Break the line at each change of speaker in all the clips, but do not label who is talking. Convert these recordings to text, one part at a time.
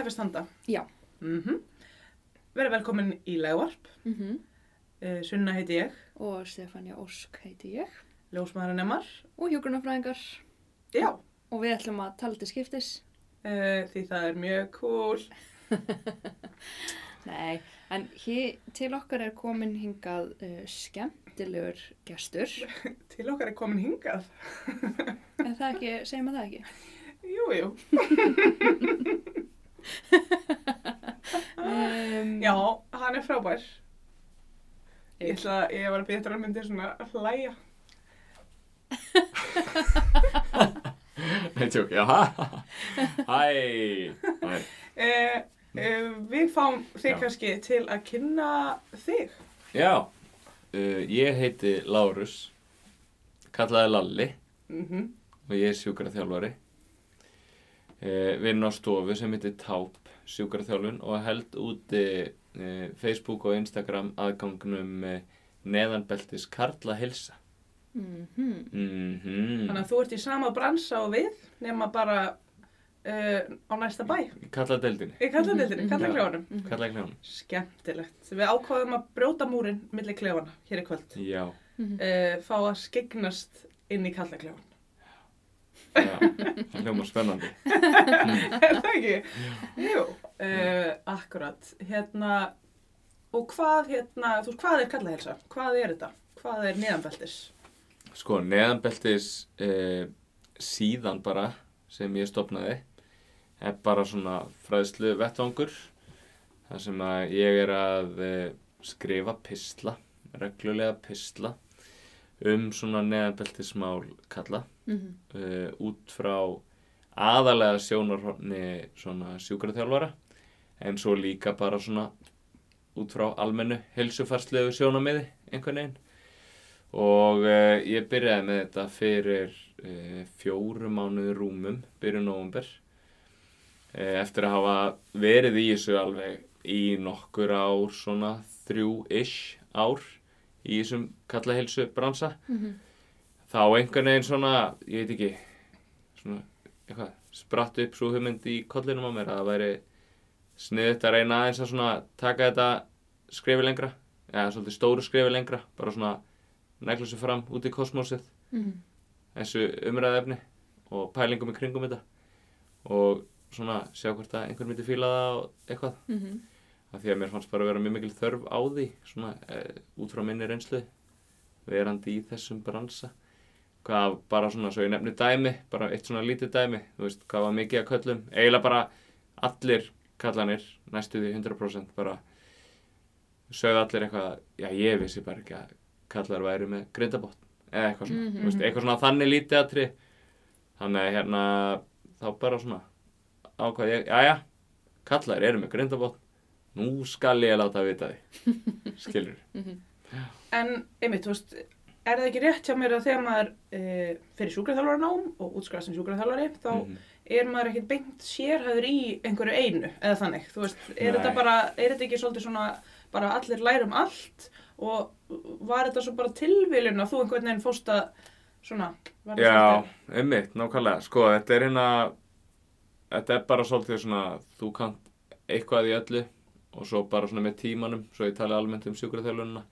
hefist handa.
Já.
Mm Verið velkomin í legvarp.
Mm
Uh, Sunna heiti ég,
Og Stefania Ósk heiti ég.
ljósmaðurinn Emmar.
Og hjúgrunafræðingar.
Já,
Og við ætlum að tala til skiptis.
uh, því það er mjög cool.
Nei, en hér til okkar er komin hingað uh, skemmtilegur gestur.
Til okkar er komin hingað.
En það ekki, segjum að það ekki.
Jú, jú.
Um,
Já, hann er frábær. Ég ætla að ég var að betra að myndi svona að hlæja.
Nei, tjók, já, hæ, hæ,
Uh, uh, við fáum þig
Já.
kannski til að kynna þig.
já, uh, ég heiti Lárus, kallaði Lalli
Mm
og ég er sjúkraþjálfari. Uh, vinn á stofu sem heitir Táp sjúkraþjálfun og held úti uh, Facebook og Instagram aðgangnum uh, neðanbeltis Karla Hilsa.
mhm.
Mm
Þannig að þú ert í sama bransa og við, nema bara uh, á næsta bæ.
Kalla deildinni,
Í kalladeildinni,
Mhm.
kallakljóðanum.
kalla kljónum.
Skemmtilegt. Við ákváðum að brjóta múrin millir klefana hér í kvöld.
Já,
Mhm.
Uh, fá að skegnast inn í kallakljóðan.
Það hljóma spennandi.
er það ekki? Jú, uh, akkurat. Hérna, og hvað, hérna, þú veist, hvað er kallahelsa? Hvað er þetta? Hvað er neðanbeltis?
Sko, neðanbeltis eh, síðan bara sem ég stopnaði er bara svona fræðslu vettvangur þar sem að ég er að eh, skrifa pistla, reglulega pistla um svona neðanbeltismál kalla.
Mhm.
uh, út frá aðalega sjónarhorni svona sjúkraþjálfara en svo líka bara svona út frá almennu heilsufarslegu sjónamiði einhvern veginn. Og uh, ég byrjaði með þetta fyrir uh, fjóru mánuði rúmum byrjun nóvumber uh, eftir að hafa verið í þessu alveg í nokkur ár svona þrjú-ish ár í þessum kalla heilsu bransa
Mhm.
þá einhvern veginn svona, ég veit ekki svona, eitthvað spratt upp svo hugmynd í kollinum á mér að það væri sniðut að reyna aðeins að svona taka þetta skrefi lengra eða svolítið stóru skrefi lengra bara svona negla sér fram út í kosmosið
Mhm.
þessu umræðefni og pælingum í kringum þetta og svona sjá hvort að einhver myndi fíla það og eitthvað
Mhm.
Af því að mér fannst bara að vera mjög mikil þörf á því svona e, út frá minni reynslu verandi í þessum bransa. Hvað bara svona svo ég nefni dæmi bara eitt svona lítið dæmi þú veist hvað var mikið að köllum. Eiginlega bara allir kallanir næstu því 100% bara sögðu allir eitthvað já ég vissi bara ekki að kallar væri með grindabótt eða eitthvað svona
Mhm.
þú veist, eitthvað svona þannig lítið aðtri þannig að hérna þá bara svona ákvað ég, já já kallar eru með grindabótt nú skal ég láta vita því skilur
Mhm.
En, einmitt, þú veist, er það ekki rétt hjá mér að þegar maður uh, fyrir sjúkraþjálfara nám og útskrað sem sjúkraþjálfari, þá
Mhm.
er maður ekkert beint sérhæður í einhverju einu, eða þannig, þú veist, er
Nei.
þetta bara, er þetta ekki svolítið svona, bara allir lærum allt og var þetta svo bara tilviljun að þú einhvern veginn fórst að, svona,
Já, einmitt, nákvæmlega. Sko, þetta er hérna, þetta er bara svolítið svona, þú kant eitthvað í öllu og svo bara svona með tímanum, svo ég tali almennt um sjúkraþjálfunina,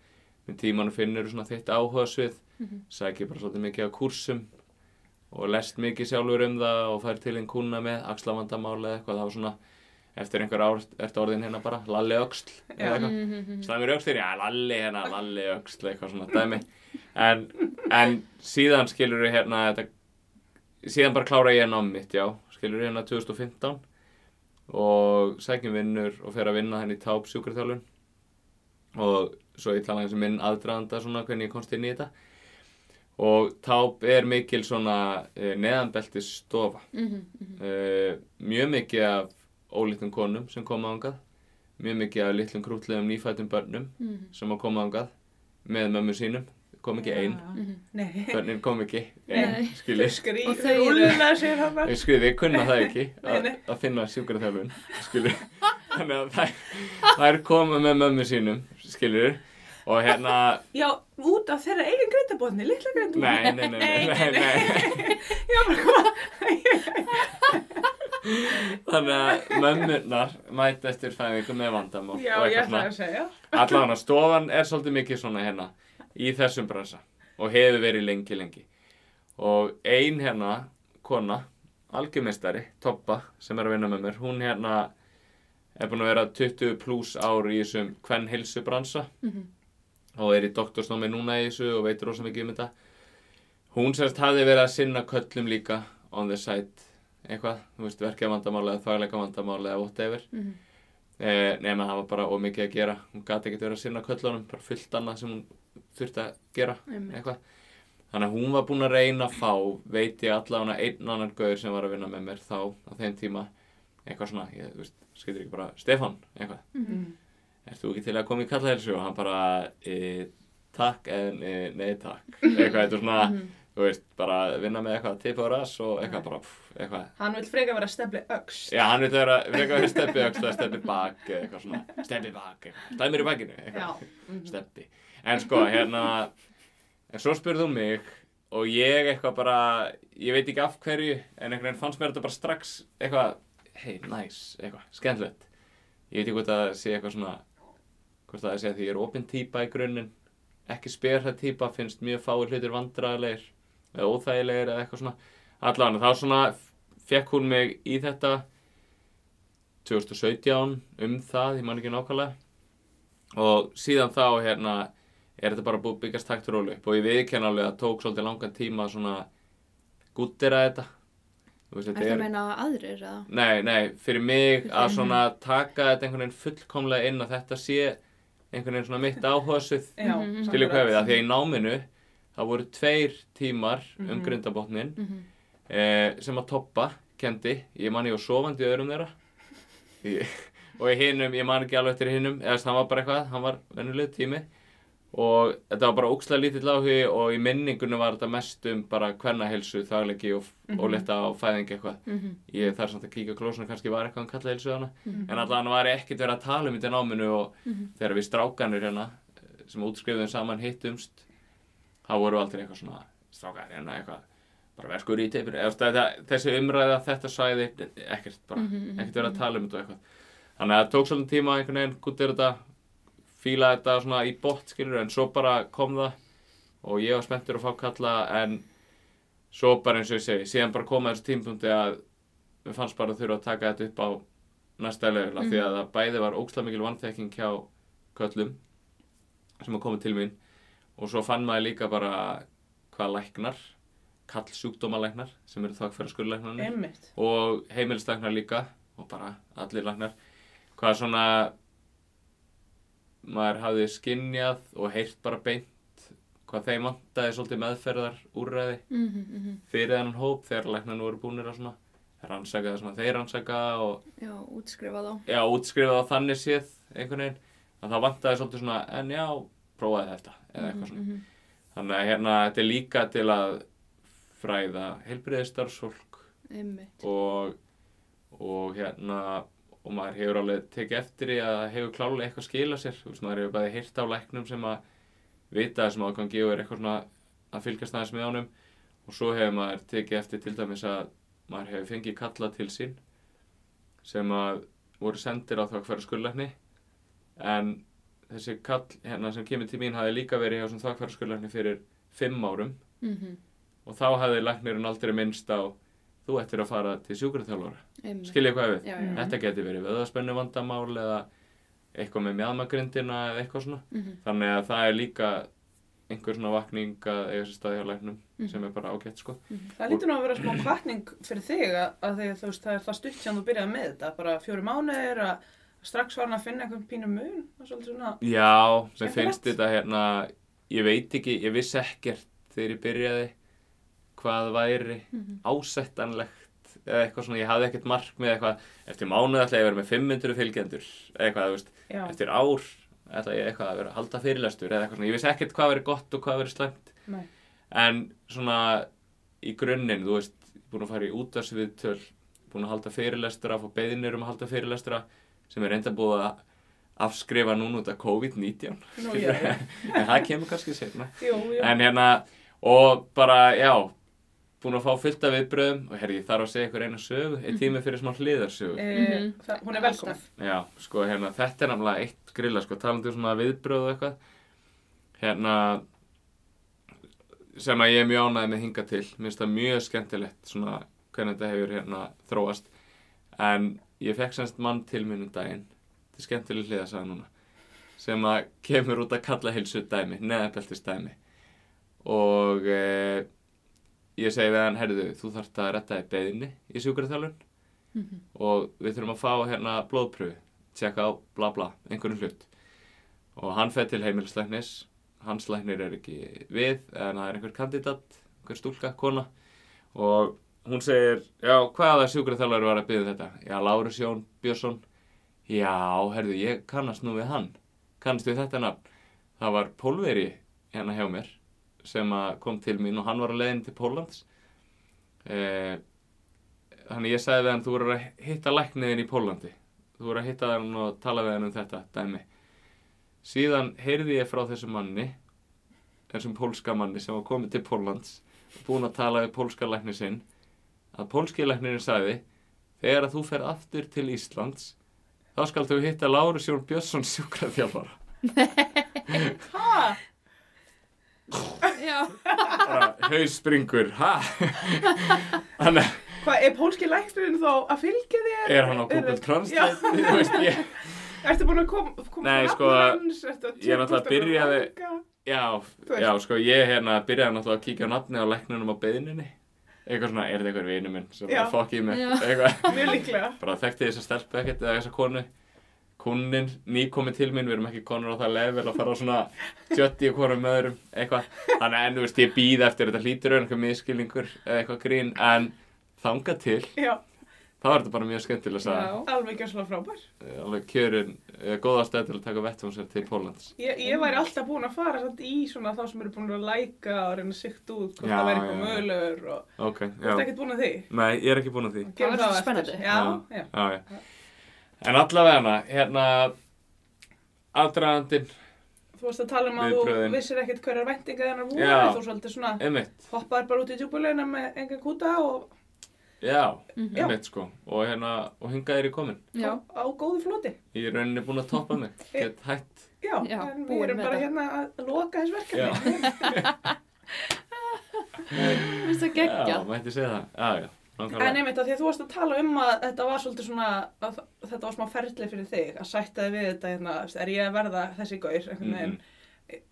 með tímanum finnur svona þitt áhuga svið,
Mhm.
sækir bara svolítið mikið á kursum og lest mikið sjálfur um það og fær til einn kuna með axlavandamáli eða eitthvað, það var svona, eftir einhver ár ertu orðin hérna bara, lalli
Já.
eða eitthvað.
Mhm.
Slæmur öxlir, já, lalli hérna, lalli öxl, eitthvað svona dæmi. En, en síðan skilur við hérna, þetta, síðan bara klára ég námið mitt, já, skilur við hérna 2015 og sækjum vinnur og fer að vinna henni í táp sjúkraþjálfun og svo ég tala eins og minn aðdraðanda svona hvernig ég komst inn í þetta og táp er mikil svona uh, neðanbeltis stofa
Mhm. Mhm.
uh, mjög mikið af ólítum konum sem koma ángað mjög mikið af litlum krútlegum nýfættum börnum
Mhm.
sem að koma ángað með mömmu sínum kom ekki einn.
Mhm.
Nei,
börnin kom ekki einn,
Og þau eru-
skrifum, við kunna það ekki að, finna sjúkraþjálfun, skilur. Þannig að þær, þær koma með mömmu sínum, skilur. Og hérna,
Já, út af þeirra eigin grindabotni, litla grindabotni.
nei, nei, nei, nei, nei, nei.
Já, bara hvað?
Þannig að mömmurnar mæta eftir fæðingu með vandamál
Já, ég ætla að segja.
Allavega, stofan er svolítið mikið svona hérna í þessum bransa og hefur verið lengi, lengi. Og ein hérna, kona, algjörmeistari, Toppa, sem er að vinna með mér, hún hérna er búin að vera 20 pluss ár í þessum hvern hilsu bransa
Mhm.
og er í doktorsnámi núna í þessu og veitur rosa mikið um þetta. Hún sérst hafði verið að sinna köllum líka on the side, eitthvað, þú veist, verkja vandamál eða þvægleika vandamál eða whatever.
Mhm.
Eh, nema það var bara ómikið að gera hún gati ekkert verið að sinna köllunum bara fullt annað sem hún þurfti að gera eitthvað þannig að hún var búin að reyna að fá veit ég allavega einn annan gauður sem var að vinna með mér þá á þeim tíma eitthvað svona, ég, veist, skilur ekki bara Stefan, eitthvað,
Mm.
ert þú ekki til að koma í kallahelsu og hann bara e, takk en e, nei takk eitthvað, þetta er svona,
Mhm.
þú veist bara vinna með eitthvað tipp á ras og eitthvað bara, pff, eitthvað
Hann vil freka vera stefli öxt.
Já, hann vil vera, frekar vera steppi öxla, steppi bak, eða eitthvað svona, steppi bak, eitthvað, stæmir í bakinu,
Já.
eitthvað,
Mhm.
steppi. En sko, hérna, en svo spurði hún mig og ég eitthvað bara, ég veit ekki af hverju, en einhvern veginn fannst mér þetta bara strax eitthvað, hei, næs, eitthvað, skemmtilegt. Ég veit ekki hvort það sé eitthvað svona, hvort það sé að því ég er opinn típa í grunninn, ekki spyrhætt típa, finnst mjög fáir hlutir vandræðilegir eða óþægilegir eða eitthvað svona. Allan, þá svona fekk hún mig í þetta 2017 um það, ég man ekki nákvæmlega og síðan þá hérna er þetta bara búið að byggjast takt rólu upp og ég viðkenn alveg að tók svolítið langan tíma svona gúttir að þetta
Er það að meina aðrir eða?
Nei, nei, fyrir mig að svona taka þetta einhvern veginn fullkomlega inn að þetta sé einhvern veginn svona mitt áhugasvið
Já,
Mhm.
skilju hvað við, að því að
að
í náminu það voru tveir tímar um
Mhm.
grindabotnin
Mhm.
eh, sem að toppa kendi, ég man ég var sofandi öðrum þeirra ég, og í hinum, ég man ekki alveg eftir hinum eða þess, hann var bara eitthvað, hann var vennuleg tími og þetta var bara ókslega lítill áhugi og í minningunum var þetta mest um bara hvernahelsu, þaglegi og,
Mhm.
og leta á fæðingi eitthvað
Mhm.
ég þarf samt að kíka klósuna, kannski var eitthvað um kalla helsu hana
Mhm.
en allan var ekkert verið að tala um þetta náminu og
Mhm.
þegar við strákanir hérna eh, sem útskrifuðum saman hittumst þá voru aldrei eitthvað svona strákar hérna eitthvað bara verskur í þetta- þessi umræða þetta sæði ekkert bara,
Mhm, mhm,
ekkert verið að tala um þetta eitthvað þannig að það tók svolítið tíma einhvern veginn guttir þetta fíla þetta svona í bótt skilur en svo bara kom það og ég var spenntur að fá kalla en svo bara eins og ég segi síðan bara koma þessu tímpunkti að við fannst bara þurfa að taka þetta upp á næsta level af því að það bæði var ókslega mikil vannþekking hjá köllum sem að koma til mín og svo fann maður líka bara hvað læknar kall sjúkdómalæknar sem eru þakkfæra skurðlæknarnir
Einmitt.
og heimilislæknar líka og bara allir læknar hvað svona maður hafði skinjað og heyrt bara beint hvað þeim vantaði svolítið meðferðar úrræði
Mhm. Mhm.
fyrir þennan hóp þegar læknarnir voru búinir að svona rannsaka það sem þeir rannsaka og
Já, útskrifa þá.
já, útskrifa það þannig séð einhvern veginn að það vantaði svolítið svona en já, prófaði þetta eða eitthvað svona
Mhm.
þannig að hérna þetta er líka til að fræða heilbriðistarsfólk og, og hérna og maður hefur alveg tekið eftir í að hefur klálega eitthvað skila sér. Veist, maður hefur bæði heyrt á læknum sem að vita þessum ágangi og er eitthvað svona að fylgjast aðeins með honum. Og svo hefur maður tekið eftir til dæmis að maður hefur fengið kalla til sín sem að voru sendir á hverja skurðlækni. En þessi kall hérna sem kemur til mín hafi líka verið hjá þakkfæra skurðlækni fyrir fimm árum.
Mhm.
og þá hafði læknirinn aldrei minnst á þú ættir að fara til sjúkraþjálfara
Einmitt.
skiljið hvað við
Já, já.
þetta geti verið vöðaspennu vandamál eða eitthvað með mjadmagrindina eða eitthvað svona
Mhm.
þannig að það er líka einhver svona vakning að eiga sér staði á læknum
Mhm.
sem er bara ágætt sko
Það lítur nú að vera smá kvartning fyrir þig að, að þú veist, það er það stutt sem þú byrjaði með þetta, bara fjóri mánuðir að strax var hann að finna einhvern pínu mun, svona,
já, sem
Skemmtilegt.
finnst þetta hérna ég veit ekki, ég vissi ekkert þegar ég byrjaði hvað væri
Mhm.
ásættanlegt eða eitthvað svona, ég hafði ekkert markmið eitthvað, eftir mánuð ætla ég að vera með 500 fylgjendur eitthvað, þú veist, eftir ár ætla ég eitthvað að vera að halda fyrirlestur eða eitthvað svona, ég vissi ekkert hvað verið gott og hvað verið slæmt.
Nei,
en svona í grunninn, þú veist, ég er búin að fara í útarsviðtöl, búin að halda fyrirlestura, fá beðinir um að halda fyrirlestura sem er reynda búið að afskrifa núna út af COVID-19
nú ég,
en það kemur kannski sérna en hérna, og bara, já búin að fá fullt af viðbröðum og herri, ég þarf að segja ykkur eina sögu, einn tími fyrir smá hliðarsögu.
e,
Mhm.
það, hún er velkomin.
Já, sko, hérna, þetta er náttúrulega eitt grilla, sko, talandi um svona viðbröð og eitthvað. Hérna, sem að ég er mjög ánægð með hinga til. Mér finnst það mjög skemmtilegt, svona, hvernig þetta hefur hérna þróast. En ég fekk semst mann til minn um daginn. Þetta er skemmtileg hliðasaga núna. Sem að kemur út að kalla heilsu dæmi, neðabeltist dæmi. Og e, ég segi við hann, herriðu, þú þarft að retta þig beðinni í sjúkraþjálfun
Mhm.
og við þurfum að fá hérna blóðpröfu, tjekka á bla bla, einhvern hlut. Og hann fer til heimilislæknis, hans læknir er ekki við, en það er einhver kandidat, einhver stúlka, kona. Og hún segir, já, hvaða sjúkraþjálfari var að byggja þetta? Já, Lárus Jón Björnsson. Já, herðu, ég kannast nú við hann. Kannast við þetta nafn? Það var pólveri hérna hjá mér sem kom til mín og hann var að leiðin til Póllands. Eh, þannig ég sagði við hann, þú voru að hitta lækniðin í Pólandi. Þú voru að hitta hann og tala við hann um þetta dæmi. Síðan heyrði ég frá þessum manni, þessum pólska manni sem var komið til Póllands, búinn að tala við pólska lækni sinn, að pólski læknirinn sagði, þegar að þú fer aftur til Íslands, þá skal þú hitta Lárus Jón Björnsson sjúkraþjálfara.
Hæ?
Já.
Bara haus springur, ha? Þannig að
Hvað, er pólski læknirinn þá að fylgja þér?
er hann á Google
Er-
Translate, þú veist ég.
Ertu búin að koma kom
Nei, sko, ég náttúrulega byrjaði- Já,
Þú veist.
já, sko, ég hérna byrjaði náttúrulega að kíkja á nafni á læknunum á beðininni. Eitthvað svona, er þetta eitthvað vinu minn sem
Já.
er fokkið mig,
Já.
eitthvað.
Mjög líklega.
Bara þekkti þess að stelpu ekkert eða þessa konu. Kunnin, ný komið til mín, við erum ekki konur á það level að fara á svona tjötti og konum með öðrum, eitthvað. Þannig að, en þú veist, ég býð eftir þetta hlýtur er einhver miskilningur eða eitthvað grín, en þangað til,
Já,
þá er þetta bara mjög skemmtilega að
Já.
alveg ekki svona frábær.
alveg kjörin, uh, góða stæð til að taka vettfónsar til Póllands.
Ég, ég væri alltaf búin að fara samt í svona þá sem eru búin að læka og reyna að sikta út hvort
Já,
það væri eitthvað mögulegur og
Ok,
þú ert ekkert búin að því.
Nei, ég er ekki búinn að því. En allavega hérna, aðdragandinn,
Þú varst að tala um að þú vissir ekkert hverjar væntinga þennar voru,
Já.
þú svolítið svona
einmitt,
hoppaðir bara út í djúbulegina með enga kúta og
já,
Mhm.
einmitt sko. Og hérna, og hingað er ég komin.
Já.
á, á góðu floti.
Ég er rauninni búinn að toppa mig, get hætt.
Já,
Já,
en við
búin
erum bara
þetta.
hérna að loka þess
Já,
verkefni.
Mér finnst það
já,
geggja.
mætti segja það. Já, já,
En
nákvæmlega.
einmitt að því að þú varst að tala um að þetta var svolítið svona, að þetta var smá ferli fyrir þig, að sætta þig við þetta, hérna, er ég að verða þessi gaur, einhvern veginn.
Mhm.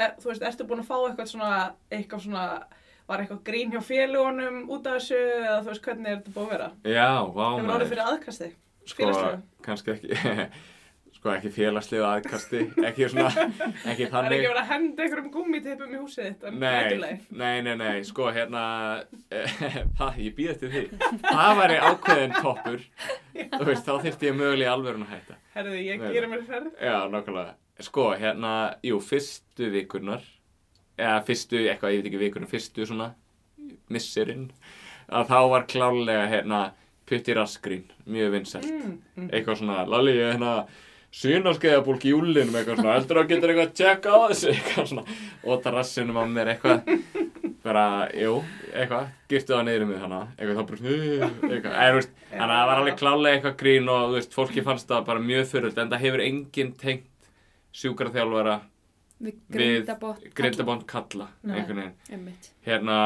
Er, þú veist, ertu búin að fá eitthvað svona, eitthvað svona, var eitthvað grín hjá félugunum út af þessu, eða þú veist, hvernig er þetta búin að vera?
Já, vá
Hefur orðið fyrir aðkasti?
Sko,
félagslegu?
kannski ekki, sko ekki félagslegu aðkasti, ekki svona, ekki
Það er ekki verið að henda einhverjum gúmmiteipum í húsið þitt, en
Nei, nei, nei, nei, sko hérna, það, ég býð eftir því. Það væri ákveðin toppur, þú veist, þá þyrfti ég mögulega í alvörun að hætta.
Herðu, ég gerir mér ferð.
Já, nákvæmlega. Sko, hérna, jú, fyrstu vikurnar, eða fyrstu, eitthvað, ég veit ekki vikurnar, fyrstu svona misserinn, að þá var klálega, hérna, putti raskrín, mjög vinsælt.
Mm, mm.
Eitthvað svona, Lalli, hérna, Sýnarskeiðabólk í júlinum eitthvað svona, heldur að getur eitthvað að tjekka á þessu eitthvað svona, óta rassinum á mér eitthvað, bara, jú, eitthvað, giftu það niður um mig hana, eitthvað þá bara, eitthvað, eða, þú veist, þannig að það var alveg klálega eitthvað grín og, þú veist, fólki fannst það bara mjög fyrirlt, en það hefur enginn tengt sjúkraþjálfara
Við
grindabónd kalla, einhvern veginn, hérna,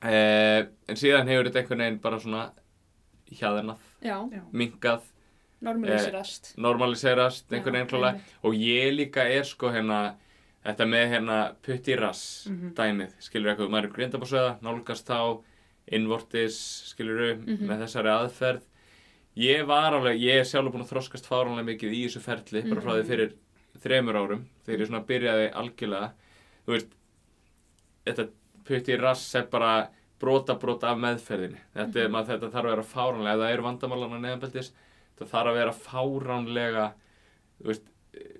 eh, en síðan hefur þetta einhvern veginn bara svona hjaðernað,
Já.
Já.
minkað,
Normaliserast.
normaliserast einhvern veginn
einmitt.
og ég líka er sko hérna þetta með hérna putti rass
Mhm.
dæmið, skilur eitthvað, maður er grindabásöða nálgast þá, innvortis skilur
Mhm.
með þessari aðferð ég var alveg, ég er sjálfur búin að þroskast fáránlega mikið í þessu ferli bara frá því
Mhm.
fyrir þremur árum þegar ég svona byrjaði algjörlega þú veist þetta putti rass er bara brota brota af meðferðinni þetta, er,
Mhm.
maður, þetta þarf að vera fáránlega ef það eru neðanbeltis það þarf að vera fáránlega veist,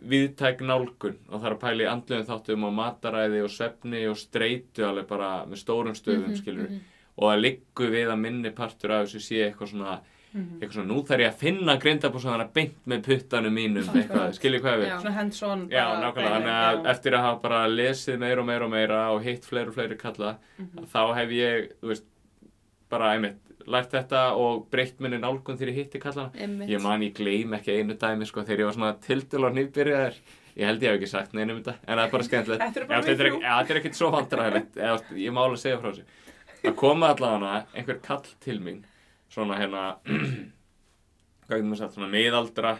viðtæk nálgun og er að pæla í andluðum þáttum og mataræði og svefni og streitu alveg bara með stórum stöðum
Mhm,
skilur
mhm.
og það liggur við að minni partur af þessu sé eitthvað svona, eitthvað svona nú þarf ég að finna grindabúsana beint með puttanum mínum skiljið hvað við
Já.
Já, að eftir að hafa bara lesið meira og meira og meira og hitt fleiri og fleiri kalla
Mhm.
þá hef ég, veist, bara einmitt lært þetta og breytt minni nálgun þegar ég hitti kallana. Ég man ég gleym ekki einu dæmi sko þegar ég var svona tildil og nýbyrjaður ég held ég hef ekki sagt neinum þetta en það er bara skemmtilegt.
Þetta
er er ekkert svo vandræðilegt ég má alveg segja frá þessu. Það koma allavega einhver kall til mín svona hérna hvað getur maður sagt, svona miðaldra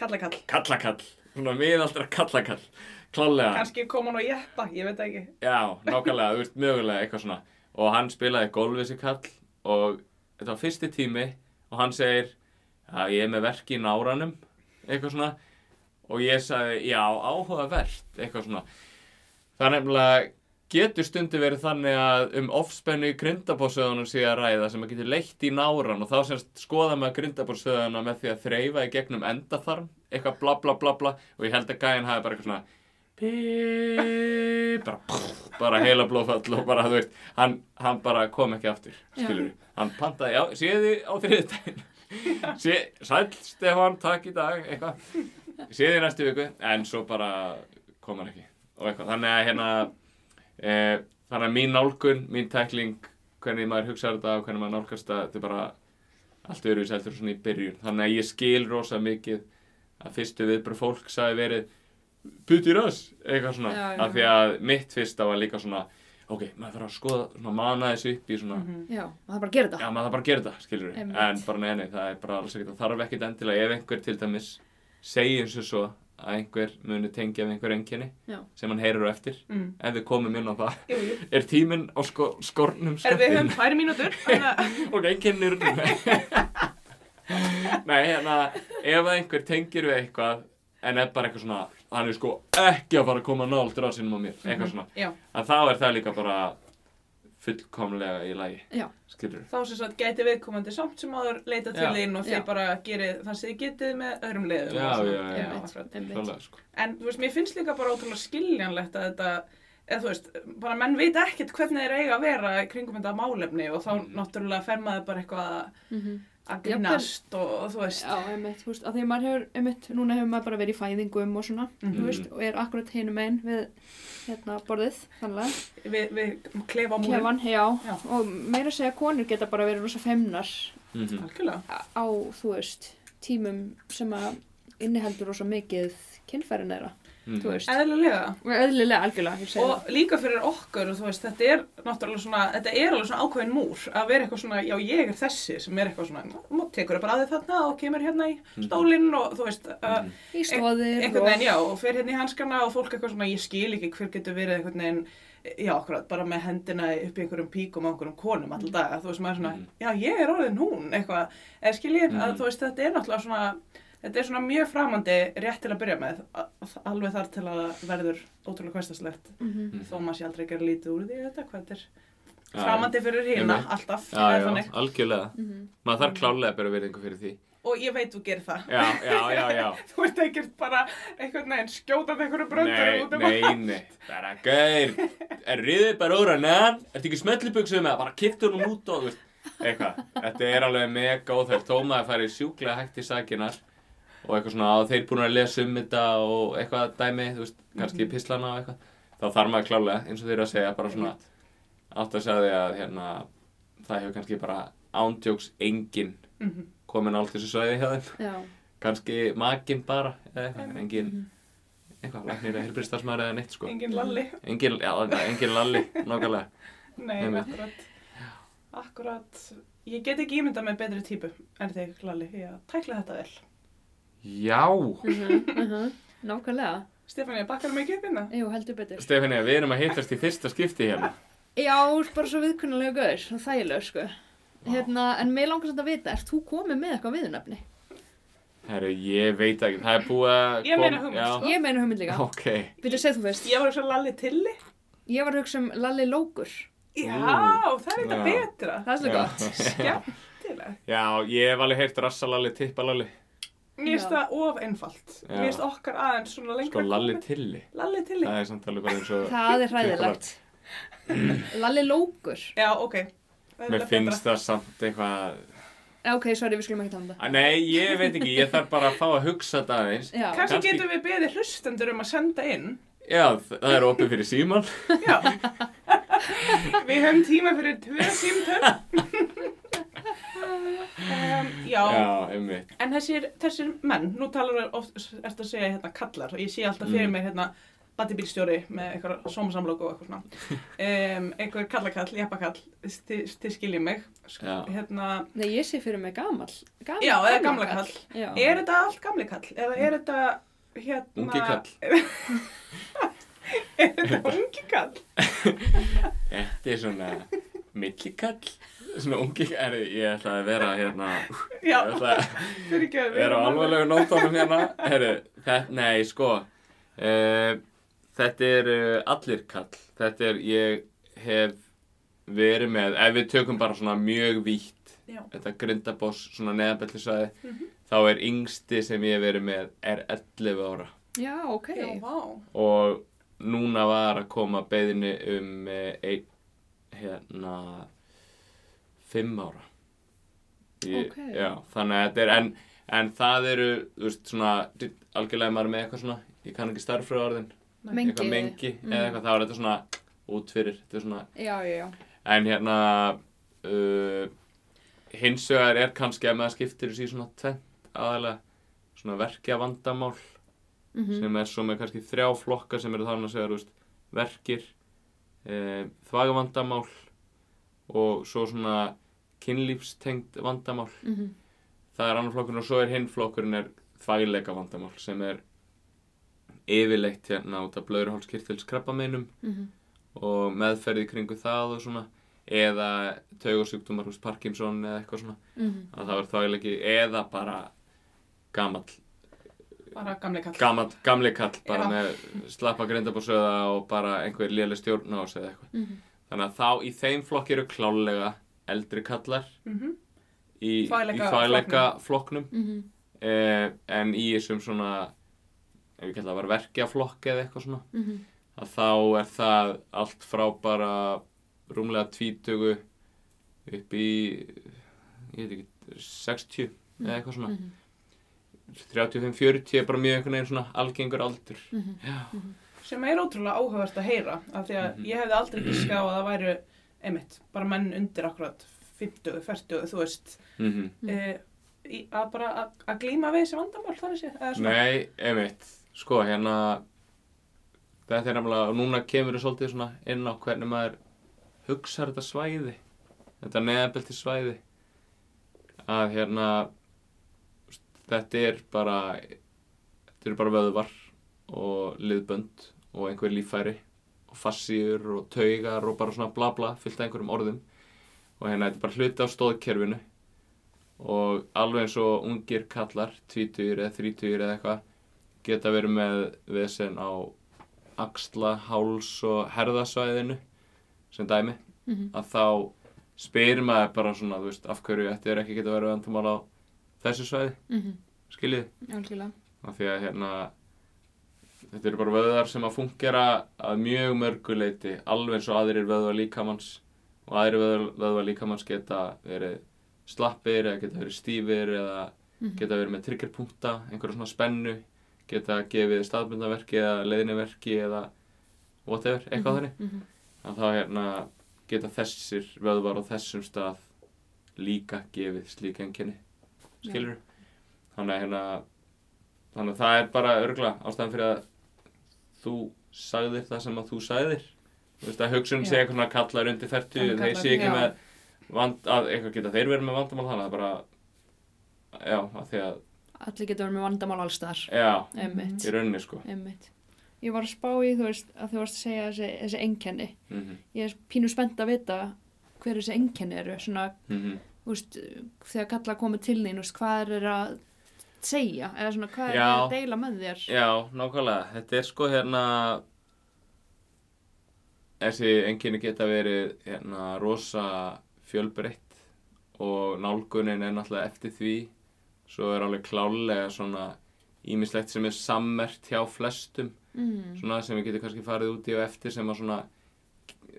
Kalla kall.
kallakall. Svona miðaldra kallakall. Klálega
Kanski kom hann og jeppa, ég veit ekki.
Já, nákvæmlega, þú veist, mögulega eitthvað svona. Og hann spilaði golf þessi kall og þetta var fyrsti tími og hann segir að ég er með verk í náranum eitthvað svona. Og ég sagði, já, áhugavert eitthvað svona. Það er nefnilega getur stundu verið þannig að um ofspennu í grindabórsöðunum sé að ræða sem að getur leitt í náran og þá semst skoða maður grindabórsöðuna með því að þreyfa í gegnum endaþarm eitthvað bla bla bla bla. Og ég held að gæinn hafi bara eitthvað svona Píp, bara, pff, bara heila blóðfall og bara, þú veist, hann, hann bara kom ekki aftur, skilur við. Hann pantaði, já, séð þið á þriðdægin. Sé, sæl, Stefán, takk í dag, eitthvað. Séð þið næstu viku, en svo bara kom hann ekki. Og eitthvað, þannig að hérna, e, þannig að mín nálgun, mín tækling, hvernig maður hugsaður þetta og hvernig maður nálgast það, þetta er bara allt öðruvísi heldur svona í byrjun. Þannig að ég skil rosa mikið að fyrstu viðbröð fólk sagði verið putti rass, eitthvað svona
Já, já.
af því að mitt fyrsta var líka svona ok, maður þarf að skoða, svona mana þessu upp í svona,
Já, og það er bara að gera þetta.
já maður þarf bara að gera þetta skilur
Einmitt.
en bara nei, nei, það er bara alls ekkert það þarf ekkert endilega ef einhver til dæmis segir eins og svo að einhver muni tengja við einhver enginni
Já.
sem hann heyrir á eftir
Mm.
ef við komum inn á það,
Jú, jú.
er tíminn á sko, skornum
Er við höfum tvær mínútur, að
og enginnir nei, hérna ef að einhver tengir við eitthvað en er bara eitthvað svona hann er sko ekki að fara að koma nált rásinum á mér, eitthvað svona
Já.
að þá er það líka bara fullkomlega í lagi
Já.
skilur
þá sem sagt gæti viðkomandi samt sem áður leita til
Já.
þín og
Já.
þið bara gerið það sem þið getið með öðrum leiðum
Já,
og svona.
já, já.
akkurat.
Einmitt.
klálega sko
En þú veist, mér finnst líka bara ótrúlega skiljanlegt að þetta, eða þú veist, bara menn veit ekkert hvernig þeir eiga að vera í kringum þetta málefni og þá
Mm.
náttúrulega fer maður bara eitthvað
Mhm.
Að grínast og, og þú veist,
Já, einmitt, þú veist, að því að maður hefur, einmitt, núna hefur maður bara verið í fæðingum og svona,
Mhm.
þú veist, og er akkurat hinum einn við, hérna, borðið, þannig
við, við klefa múrin.
klefan, já,
Já.
og meira að segja að konur geta bara verið rosa femnar
mm
Algjörlega.
á, þú veist, tímum sem að inniheldur rosa mikið kynfærin þeirra,
Mhm.
veist,
Eðlilega.
og eðlilega algjörlega,
Og líka fyrir okkur, og veist, þetta er náttúrulega svona, þetta er alveg svona ákveðin múr að vera eitthvað svona, já ég er þessi sem er eitthvað svona, nú tekur það bara að þið þarna og kemur hérna í stólinn og þú veist, uh,
Mhm.
í stóðir
einhvern veginn, já, og fer hérna í hanskana og fólk eitthvað svona, ég skil ekki hver getur verið einhvern veginn, já, akkurat, bara með hendina upp í einhverjum píkum á einhverjum konum alltaf daga, þú veist, maður er svona,
Mhm.
já, ég er orðin hún, eitthvað, eða skil ég, að
Mhm.
þú veist, þetta er náttúrulega svona, þetta er svona mjög framandi rétt til að byrja með, alveg þar til að verður ótrúlega hverstaslegt,
Mhm.
Mhm.
þó maður sé aldrei gera lítið úr því, þetta, hvað þetta er framandi fyrir hérna, alltaf,
Já, já, algjörlega.
Mhm.
maður þarf klálega að bera virðingu fyrir því.
Og ég veit þú gerir það.
já, já, já, já.
Þú ert ekkert bara einhvern veginn skjótað einhverju bröndur
Nei,
út um
nei, nei, bara gaur Er riðið bara úr að neðan Ertu ekki smellibuksuð með það, bara kiptur hún út og Eitthvað, þetta er alveg mega óþægt Þó maður færi sjúklega hægt í sakinar Og eitthvað svona, að þeir búin að lesa um þetta Og eitthvað dæmi, þú veist, kannski
Mhm.
pislana og eitthvað Þá þarf maður klálega, eins og þeir að segja Bara svona, átt að segja því að hérna Það hefur kannski bara ándjóks engin
Mhm.
komin á allt þessu svæði hjá þeim kannski makinn bara eða eitthvað, engin eitthvað, læknir eða helbriðstarfsmaður eða neitt sko
Engin lalli.
engin, já, engin lalli, nákvæmlega
Nei,
Einmitt.
akkurat. Akkurat. Ég get ekki ímyndað með betri típu en þig, lalli. Ég tækla þetta vel.
Já,
mhm, mhm, nákvæmlega,
Stefania, bakkar mig ekki upp hérna?
jú, heldur betur.
Stefania, við erum að hittast í fyrsta skipti hérna
Já, bara svo viðkunnulega gaur, svo þægilega, sko. Hérna, en mér langar samt að vita, ert þú komið með eitthvað viðnafni?
herru, ég veit ekki, það er búið að
Ég meina hugmynd, sko.
Ég meina hugmynd líka.
ok,
Byrju, segð þú fyrst.
Ég var ekki svo lalli tilli.
Ég var að hugsa um Lalli Lókur.
Já,
Ú.
það er
Já.
betra.
Það er svo
Já.
gott.
Skemmtilega.
já, ég hef alveg heyrt rassalalli, tippalalli
Mér finnst það of einfalt. Mér finnst okkar aðeins svona lengra.
sko lalli tilli
Lalli tilli.
það er samt alveg bara eins og
Það er hræðilegt. Lalli Lókur.
Já, ok.
Mér finnst það samt eitthvað
ok, sorry, við skulum ekki tala um það.
Að Nei, ég veit ekki, ég þarf bara að fá að hugsa þetta aðeins
Já,
Kannski,
Kannski-
getum við beðið hlustendur um að senda inn.
Já, það er opið fyrir síman
Já, Við höfum tíma fyrir tvö símtöl. um, já,
Já,
en þessir, þessir menn, nú talar við oft, eftir að segja hérna kallar og ég sé alltaf fyrir
Mm.
mér hérna badibílstjóri með eitthvað sómasamlóku og eitthvað svona. Um, einhver kallakall, jeppakall, þið þið skiljið mig. Hérna,
Nei, ég sé fyrir mig gamall. Gamall
já, eða gamla kall.
Já.
Er þetta allt gamli kall? Eða er þetta hérna...
Ungi kall.
er þetta ungi kall?
Þetta er svona millikall. Svona ungi, er, ég ætla að vera hérna,
Já,
ég ætla að
fyrir ekki að
vera á alvarlegu nótónum hérna. Herru, þetta, nei, sko, uh, þetta er uh, allir kall. Þetta er, ég hef verið með, ef við tökum bara svona mjög vítt,
Já.
þetta grindaboss, svona neðanbeltisvæði,
Mhm.
þá er yngsti sem ég hef verið með er 11 ára.
Já, ok.
Já, vá.
og núna var að koma beðinni um eh, einn hérna fimm ára Ég,
Ok.
já, þannig að þetta er en, en það eru, þú veist, svona algjörlega maður með eitthvað svona ég kann ekki starffröðarðin,
Mengi.
eitthvað mengi
Mm.
eða eitthvað, þá er þetta svona út fyrir, þetta er svona
Já, já,
en hérna uh, hins vegar er kannski að maður skiptir þessi svona tvent aðalega svona verkja vandamál
Mm
sem er svo með kannski þrjá flokka sem eru þannig að segja, þú veist, verkir, e, þvagavandamál og svo svona kynlífstengt vandamál.
Mhm.
Það er annar flokkurinn og svo er hinn flokkurinn er þvægleika vandamál sem er yfirleitt hérna út af blöðruhálskirtils krabbameinum
Mhm.
og meðferði kringu það og svona eða taugarsjúkdómar hús Parkinson eða eitthvað svona
Mhm.
að það er þvægleiki eða bara gamall
Bara gamli kall.
Gamall, gamli kall bara
Já.
með slappa grindabórsöða og bara einhver léleg stjórn á sig eða eitthvað.
Mhm.
Þannig að þá í þeim flokki eru klálega eldri kallar
Mm
í, í
Þvagleika
þvægleika flokknum
Mhm.
eh, en í þessum svona, ef ég kalla það var verkjaflokk eða eitthvað svona,
Mhm.
að þá er það allt frá bara rúmlega tvítugu upp í, ég veit ekki, 60 eða eitthvað svona.
Mhm.
35-40 er bara mjög einhvern veginn svona algengur aldur.
Mhm.
Já.
Sem er ótrúlega áhugavert að heyra, af því að
Mhm.
ég hefði aldrei giska á að það væru, einmitt, bara menn undir akkurat 50, 40, þú veist,
Mm
Mm.
e, í, að bara að, að glíma við þessi vandamál, þannig sé.
Nei, einmitt, sko hérna þetta er nefnilega, og núna kemur við svolítið svona inn á hvernig maður hugsar þetta svæði þetta neðabelti svæði að hérna þetta er bara þetta eru bara vöðvar og liðbönd og einhver líffæri og fassíur og taugar og bara svona bla bla fyllt af einhverjum orðum og hérna þetta er bara hluti af stóðkerfinu og alveg eins og ungir kallar, tvítugir eða þrítugir eða eitthvað geta verið með vesen á axla, háls og herðasvæðinu sem dæmi
Mhm.
að þá spyrir maður bara svona, þú veist, af hverju þetta er ekki geta verið vandamál á þessu svæði,
Mhm.
skiljið
Algjörlega.
af því að hérna þetta eru bara vöðvar sem að fungera að mjög mörgu leiti alveg eins og aðrir vöðvar líkamanns og aðrir vöðvar, vöðvar líkamanns geta verið slappir eða geta verið stífir eða
Mhm.
geta verið með triggerpunkta, einhverja svona spennu geta gefið staðbundaverki eða leiðniverki eða whatever, eitthvað þannig.
Mhm.
að þá hérna geta þessir vöðvar á þessum stað líka gefið slík enginni skilur þannig að hérna þannig að það er bara örgla ástæðan fyrir að þú sagðir það sem að þú sagðir þú veist að hugsun sé
Já.
eitthvað svona kallar undir 40
En
þeir sé ekki
já.
með vand, að eitthvað geta þeir verið með vandamál þannig að bara já, að því að
Allir geta verið með vandamál alls þar.
já,
Einmitt.
í rauninni sko
Einmitt. Ég var að spá í, þú veist, að þú varst að segja þessi, þessi einkenni.
mhm,
Ég er pínu spennt að vita hver þessi einkenni eru. Svona,
mhm
þú veist, þegar kalla komið til þín, hvað er að segja? Eða svona, hvað er
Já.
að deila með þér?
Já, nákvæmlega. Þetta er sko hérna þessi enginni geta verið hérna rosa fjölbreytt og nálgunin er náttúrulega eftir því svo er alveg klálega svona ímislegt sem er sammert hjá flestum
Mm.
svona sem við getum kannski farið út í og eftir sem að svona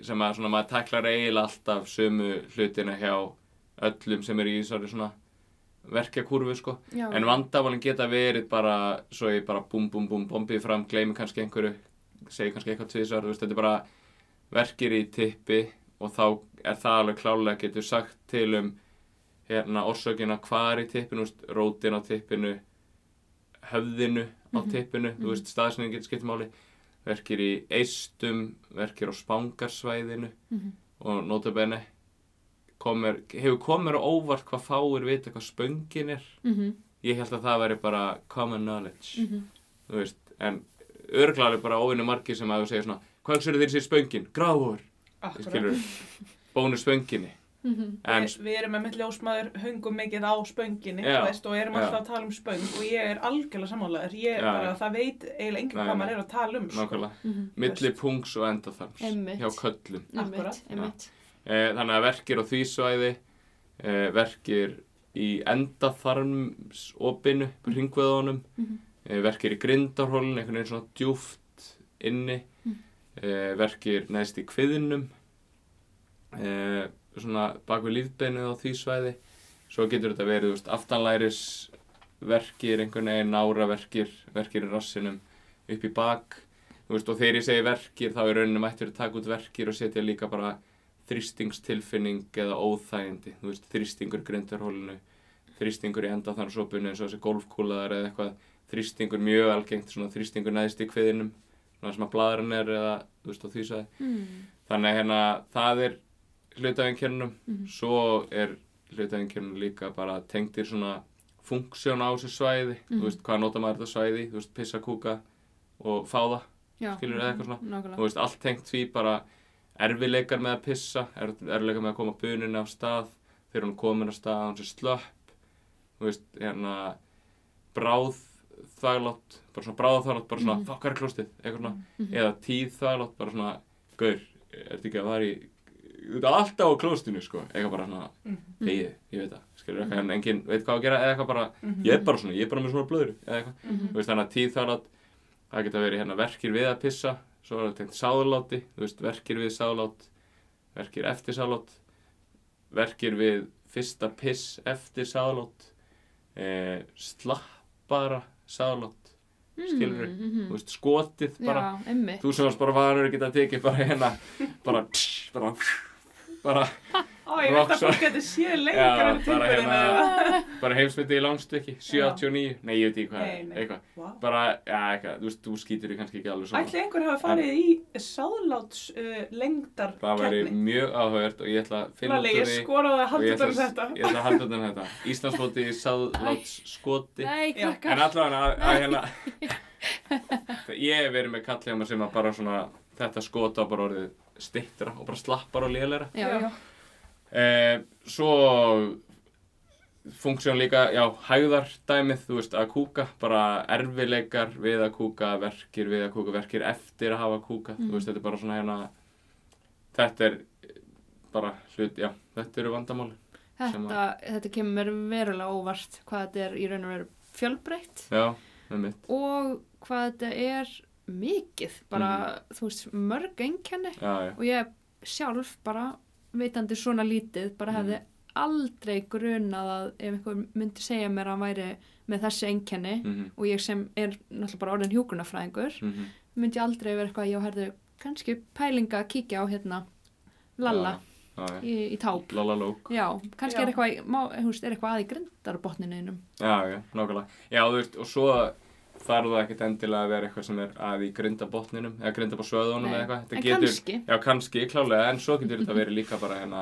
sem að svona maður taklar eiginlega alltaf sömu hlutina hjá öllum sem er í þessari svona verkjakurfu sko
Já.
En vandamálinn geta verið bara svo ég bara búm búm búm bombið fram, gleymi kannski einhverju segi kannski eitthvað tvisar, þú veist, þetta er bara verkir í tippi og þá er það alveg klálega getur sagt til um hérna orsökina hvar í tippinu, rótin á tippinu höfðinu á tippinu, þú veist, staðsynning getur skipt máli verkir í eistum, verkir á spangarsvæðinu
Mhm.
og notabene komur, hefur komur á óvart hvað fáir vita hvað spöngin er
Mhm,
ég held að það væri bara common knowledge
mhm.
þú veist, en er bara óvinni margir sem að þú segja svona hvað þeir sér spöngin? Gráður,
Akkurat.
bónus spönginni
Mhm.
en
Við, við erum með mitt ljósmaður höngum mikið á spönginni
Já,
veist, og erum
já.
alltaf að tala um spöng og ég er algjörlega sammálaður ég er
Já,
bara,
já.
það veit eiginlega enginn hvað maður er að tala um sko.
nákvæmlega,
Mhm.
milli pungs og endaþarms hjá köllum eh, þannig að verkir á því svæði eh, verkir í endaþarmsopinu hringveðunum
Mhm.
eh, verkir í grindarhólun einhvern veginn svona djúft inni
Mhm.
eh, verkir neðst í kviðinum eh, svona bak við lífbeinið á því svæði svo getur þetta verið veist, aftanlæris verkir einhvern veginn náraverkir verkir í rassinum upp í bak veist, og þegar ég segi verkir þá er rauninni mættur að taka út verkir og setja líka bara þrýstingstilfinning eða óþægindi þú veist, þrýstingur grindarhólinu þrýstingur í endaþarmsopinu eins og þessi golfkúlaðar eða eitthvað þrýstingur mjög algengt, svona þrýstingur neðst í kviðinum svona sem að bladurinn er eða þú veist á því sagði
Mm.
þannig hérna það er hlutafinkernum
Mhm.
svo er hlutafinkernum líka bara tengdir svona funksjón á þessu svæði
Mhm.
þú veist hvað nota maður þetta svæði þú veist pissa kúka og fá það
Já.
skilur eða eitthvað svona
Nákvæmlega.
þú veist allt tengt því bara erfileikar með að pissa er, erfileikar með að koma buninu af stað þegar hún er komin af stað hún sé slöpp þú veist hérna bráð þvæglátt bara svona bráð þvæglátt bara svona
Mhm.
mm. hvað er klóstið eitthvað svona
Mhm.
eða tíð þvæglátt bara svona gaur ertu ekki að fara í þú ert alltaf á klóstinu sko eitthvað bara svona
Mhm.
þegið ég veit það skilur eitthvað en enginn veit hvað að gera eða eitthvað bara
Mhm.
ég er bara svona ég er bara með svona blöður eða eitthvað
Mhm.
þú veist þannig að tíð þvæglátt það geta verið hérna verkir við að pissa svo er það tengt sáðláti þú veist verkir við sáðlát verkir eftir sáðlát verkir við fyrsta piss eftir sáðlát e, slappara sáðlát skilurðu,
Mhm.
þú veist skotið bara.
Já,
þú sem varst bara vanur að geta tekið bara hérna bara bara bara,
Ó, ég veit að fólk getur séð
Já,
lengur enn
bara
tilbyrðin
hérna- bara heimsmyndi í langstykki 79, nei ég veit ekki hvað eitthvað.
Wow.
bara, já eitthvað, þú veist, þú skýtur því kannski ekki alveg svona.
Ætli einhver hafi farið í sáðláts uh, lengdar
það væri mjög áhugavert og ég ætla að finna út úr
ég
því.
skoraði að halda
ég
þetta um þetta.
ég ætla að halda um þetta. Íslandsfóti í sáðláts skoti
Nei, krakkar.
en allavega að, að hérna ég hef verið með kall hjá mér sem að bara svona þetta skota bara orðið stittra og bara slappar og
já.
Eh, svo funksjón líka, já, hægðardæmið, þú veist, að kúka, bara erfileikar við að kúka, verkir við að kúka, verkir eftir að hafa kúka,
Mhm.
þú veist, þetta er bara svona hérna, þetta er bara hlut, já, þetta eru vandamáli.
Þetta, þetta kemur verulega óvart hvað þetta er í raun og veru fjölbreytt
Já,
og hvað þetta er mikið, bara, þú veist, mörg einkenni og ég sjálf bara, veitandi svona lítið, bara hefði aldrei grunað að ef einhver myndi segja mér að hann væri með þessi einkenni
mhm,
og ég sem er náttúrulega bara orðin hjúkunarfræðingur,
mhm,
myndi ég aldrei vera eitthvað, ég herði kannski pælinga að kíkja á hérna Lalla
já, já,
í, í táp.
lalalók.
Já, kannski
Já.
er eitthvað, í- má, veist, er eitthvað að í grindarbotninu einum.
Já, já, nákvæmlega. Já, þú veist, og svo þarf það ekkert endilega að vera eitthvað sem er að í grindabotninum eða grindabosvöðunum
Nei,
eða eitthvað. Þetta
en
getur,
kannski.
Já, kannski, klálega, en svo getur þetta verið líka bara hérna,